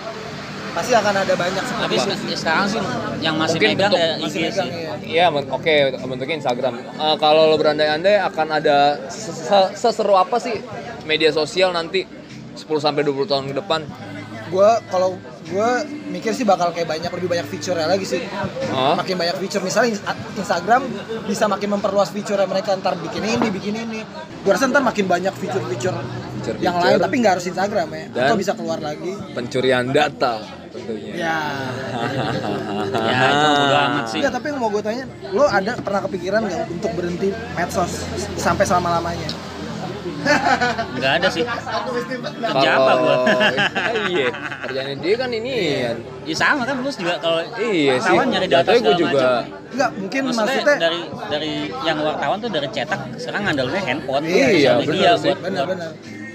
Speaker 1: pasti akan ada banyak
Speaker 3: Tapi
Speaker 1: seperti
Speaker 3: se- sekarang sih yang masih
Speaker 2: Mungkin
Speaker 3: megang
Speaker 2: bentuk-
Speaker 3: ya IG
Speaker 1: masih
Speaker 3: sih.
Speaker 1: megang ya
Speaker 2: Iya, men- oke bentuknya Instagram. Eh, kalau lo berandai-andai akan ada se- se- seseru apa sih media sosial nanti 10 sampai 20 tahun ke depan?
Speaker 1: gue kalau gue mikir sih bakal kayak banyak lebih banyak fitur lagi sih
Speaker 2: Hah?
Speaker 1: makin banyak fitur misalnya Ins- Instagram bisa makin memperluas fitur mereka ntar bikin ini bikin ini gue rasa ntar makin banyak fitur-fitur yang lain tapi nggak harus Instagram ya
Speaker 2: Dan-
Speaker 1: atau bisa keluar lagi
Speaker 2: Pencurian data tentunya.
Speaker 1: ya
Speaker 3: Ya itu amat sih.
Speaker 1: Enggak, tapi yang mau gue tanya, lo ada pernah kepikiran nggak untuk berhenti medsos sampai selama lamanya?
Speaker 3: Enggak ada sih. Kerja apa gua?
Speaker 2: iya, kerjanya dia kan ini.
Speaker 3: Ya sama kan lu juga kalau
Speaker 2: Iya sih.
Speaker 3: wartawan nyari data
Speaker 2: gue juga.
Speaker 3: macam.
Speaker 1: Enggak, mungkin
Speaker 3: Maksudnya,
Speaker 1: maksudnya,
Speaker 3: dari dari yang wartawan tuh dari cetak sekarang ngandelnya handphone
Speaker 1: Iya,
Speaker 2: bener
Speaker 3: media
Speaker 2: sih.
Speaker 3: buat
Speaker 1: benar-benar.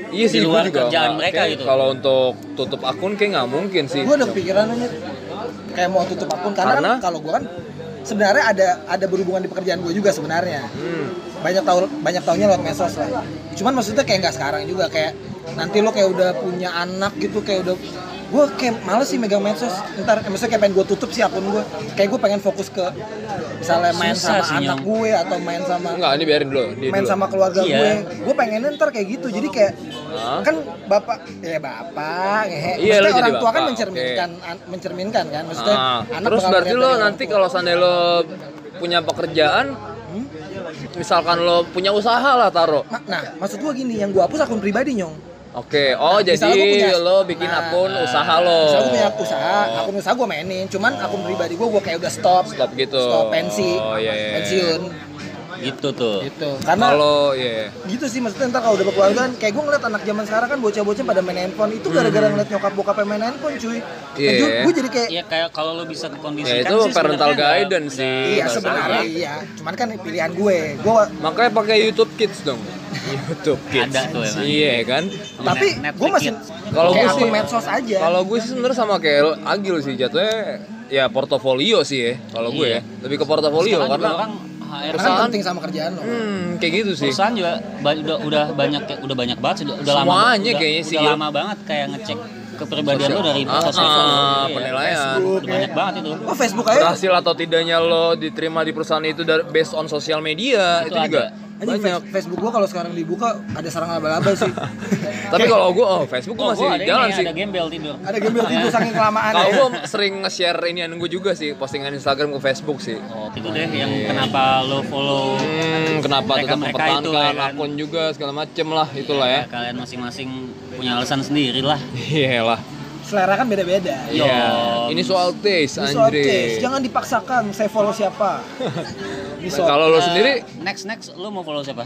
Speaker 2: Iya sih,
Speaker 3: di
Speaker 2: gue
Speaker 3: luar
Speaker 2: juga.
Speaker 3: kerjaan mereka gitu.
Speaker 2: Kalau untuk tutup akun kayak nggak mungkin sih.
Speaker 1: Gue ada kepikiran aja kayak mau tutup akun karena,
Speaker 2: Karena?
Speaker 1: kan kalau gue kan sebenarnya ada ada berhubungan di pekerjaan gue juga sebenarnya.
Speaker 2: Hmm.
Speaker 1: Banyak tahu banyak taunya lewat medsos lah. Cuman maksudnya kayak nggak sekarang juga kayak nanti lo kayak udah punya anak gitu kayak udah gue kayak males sih megang medsos ntar eh, maksudnya kayak pengen gue tutup sih akun gue kayak gue pengen fokus ke misalnya main
Speaker 3: Susah
Speaker 1: sama
Speaker 3: sih,
Speaker 1: anak
Speaker 3: Nyong.
Speaker 1: gue atau main sama
Speaker 2: Enggak, ini biarin dulu. Dia
Speaker 1: main
Speaker 2: dulu.
Speaker 1: sama keluarga
Speaker 3: Iya.
Speaker 1: gue gue pengennya ntar kayak gitu jadi kayak
Speaker 2: Hah?
Speaker 1: kan bapak ya bapak ngehe
Speaker 2: Iya,
Speaker 1: Maksudnya orang tua kan
Speaker 2: bapak,
Speaker 1: mencerminkan an- mencerminkan kan maksudnya
Speaker 2: Ah,
Speaker 1: anak
Speaker 2: terus berarti lo nanti kalau seandainya lo punya pekerjaan? Misalkan lo punya usaha lah taro.
Speaker 1: Nah maksud gue gini yang gue hapus akun pribadi nyong
Speaker 2: Oke, oh
Speaker 1: Nah,
Speaker 2: jadi
Speaker 1: misalnya gua punya-
Speaker 2: lo bikin
Speaker 1: nah,
Speaker 2: akun usaha lo.
Speaker 1: misalnya gue punya usaha akun usaha gue mainin cuman akun pribadi gue gue kayak udah stop
Speaker 2: Stop gitu.
Speaker 1: stop pensi
Speaker 2: Oh, iya, iya, iya.
Speaker 1: pensiun
Speaker 3: Gitu tuh.
Speaker 1: gitu karena
Speaker 2: Kalau ya
Speaker 1: gitu sih maksudnya ntar kalau udah berkeluarga kan kayak gue ngeliat anak zaman sekarang kan bocah-bocah pada main handphone itu gara-gara ngeliat nyokap bokap main handphone cuy
Speaker 2: Iya.
Speaker 1: gue jadi kayak
Speaker 3: Iya kayak kalau lo bisa kekondisikan
Speaker 2: ya itu
Speaker 3: sih
Speaker 2: parental guidance sih.
Speaker 1: iya
Speaker 2: bahasa
Speaker 1: sebenarnya iya cuman kan pilihan gue gue
Speaker 2: Makanya pakai YouTube Kids dong. YouTube Kids.
Speaker 3: Ada tuh emang.
Speaker 2: Iya kan?
Speaker 3: Sama
Speaker 1: tapi gue masih.
Speaker 2: Kalau gue sih
Speaker 1: medsos aja
Speaker 2: Kalau gue sih sebenarnya sama kayak Agil sih jatuhnya ya portofolio sih ya kalau gue ya.
Speaker 3: Iya.
Speaker 2: Lebih ke portofolio
Speaker 3: Sekarang
Speaker 2: karena
Speaker 3: orang HR
Speaker 2: perusahaan-
Speaker 1: penting sama kerjaan lo
Speaker 2: hmm, kayak gitu sih.
Speaker 3: perusahaan juga ba- udah udah banyak udah banyak banget sih, udah, udah lama
Speaker 2: Semuanya
Speaker 3: udah,
Speaker 2: kayaknya
Speaker 3: udah
Speaker 2: sih, Gil.
Speaker 3: lama banget kayak ngecek kepribadian lo dari
Speaker 2: Ah,
Speaker 3: sosial
Speaker 2: ah,
Speaker 3: Iya,
Speaker 2: penilaian.
Speaker 3: Facebook, udah banyak banget itu
Speaker 1: oh Facebook aja
Speaker 2: Berhasil atau tidaknya lo diterima di perusahaan itu dari based on sosial media itu,
Speaker 3: Itu
Speaker 2: juga
Speaker 3: ada.
Speaker 1: Anjing,
Speaker 2: banyak.
Speaker 1: Facebook gue kalau sekarang dibuka ada sarang laba-laba sih
Speaker 2: Tapi kalau gue oh Facebook gue
Speaker 3: Oh,
Speaker 2: masih
Speaker 3: gua ada
Speaker 2: jalan
Speaker 3: ini,
Speaker 2: sih.
Speaker 3: ada gembel tidur
Speaker 1: ada gembel tidur saking kelamaan
Speaker 2: Kalau
Speaker 1: ya
Speaker 2: gue sering nge-share ini gue juga sih postingan Instagram ke Facebook sih.
Speaker 3: oh itu deh yang kenapa lo follow
Speaker 2: Hmm, kenapa tetap
Speaker 3: Mereka-mereka itu,
Speaker 2: mempertahankan
Speaker 3: ya kan?
Speaker 2: akun juga segala macem lah itulah ya.
Speaker 3: ya, kalian masing-masing punya alasan sendiri lah
Speaker 2: Iya lah.
Speaker 1: Selera kan beda-beda.
Speaker 2: Iya. Ini soal taste,
Speaker 1: Ini soal
Speaker 2: Andre.
Speaker 1: taste, jangan dipaksakan saya follow siapa? Ini soal-
Speaker 2: Kalau lo
Speaker 3: Eh,
Speaker 2: sendiri?
Speaker 3: Next next. Lo mau follow siapa?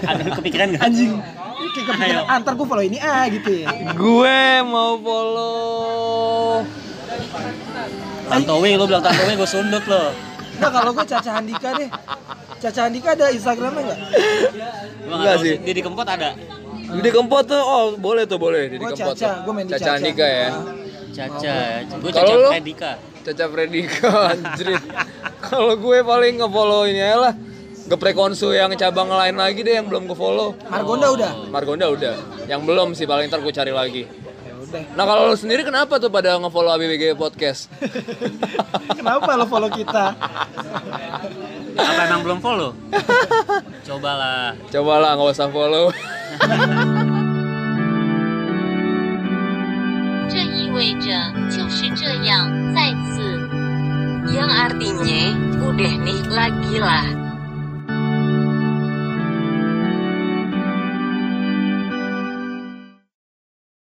Speaker 3: Ada kepikiran nggak?
Speaker 1: Anjing. Kayak kepikiran
Speaker 3: Ayo.
Speaker 1: antar gue follow ini ah gitu ya.
Speaker 2: Gue mau follow.
Speaker 3: Tantowi lo bilang Tantowi gue sundut lo.
Speaker 1: Nah kalau gue Caca Handika deh. Caca Handika ada Instagramnya nggak?
Speaker 2: Enggak
Speaker 3: nggak tahu
Speaker 2: sih.
Speaker 3: sih. Didi Kempot ada
Speaker 2: Didi Kempot tuh, oh boleh tuh boleh Didi
Speaker 1: Gue
Speaker 2: Kempot.
Speaker 1: Caca, gue main di
Speaker 2: Caca
Speaker 1: Caca
Speaker 2: Andika ya.
Speaker 3: Caca gue Caca? Predika
Speaker 2: Caca Fredika anjrit. Kalau gue paling nge-follow ini aja lah. Geprek konsu yang cabang lain lagi deh yang belum ke-follow.
Speaker 1: Margonda udah
Speaker 2: Margonda udah. Yang belum sih paling ntar gue cari lagi.
Speaker 1: Ya udah
Speaker 2: Nah kalau lo sendiri kenapa tuh pada nge-follow ABBG Podcast?
Speaker 1: Kenapa lo follow kita?
Speaker 3: apa emang belum follow cobalah
Speaker 2: Cobalah nggak usah follow.
Speaker 4: 这意味着就是这样，再次。Yang artinya udah nih lagi lah.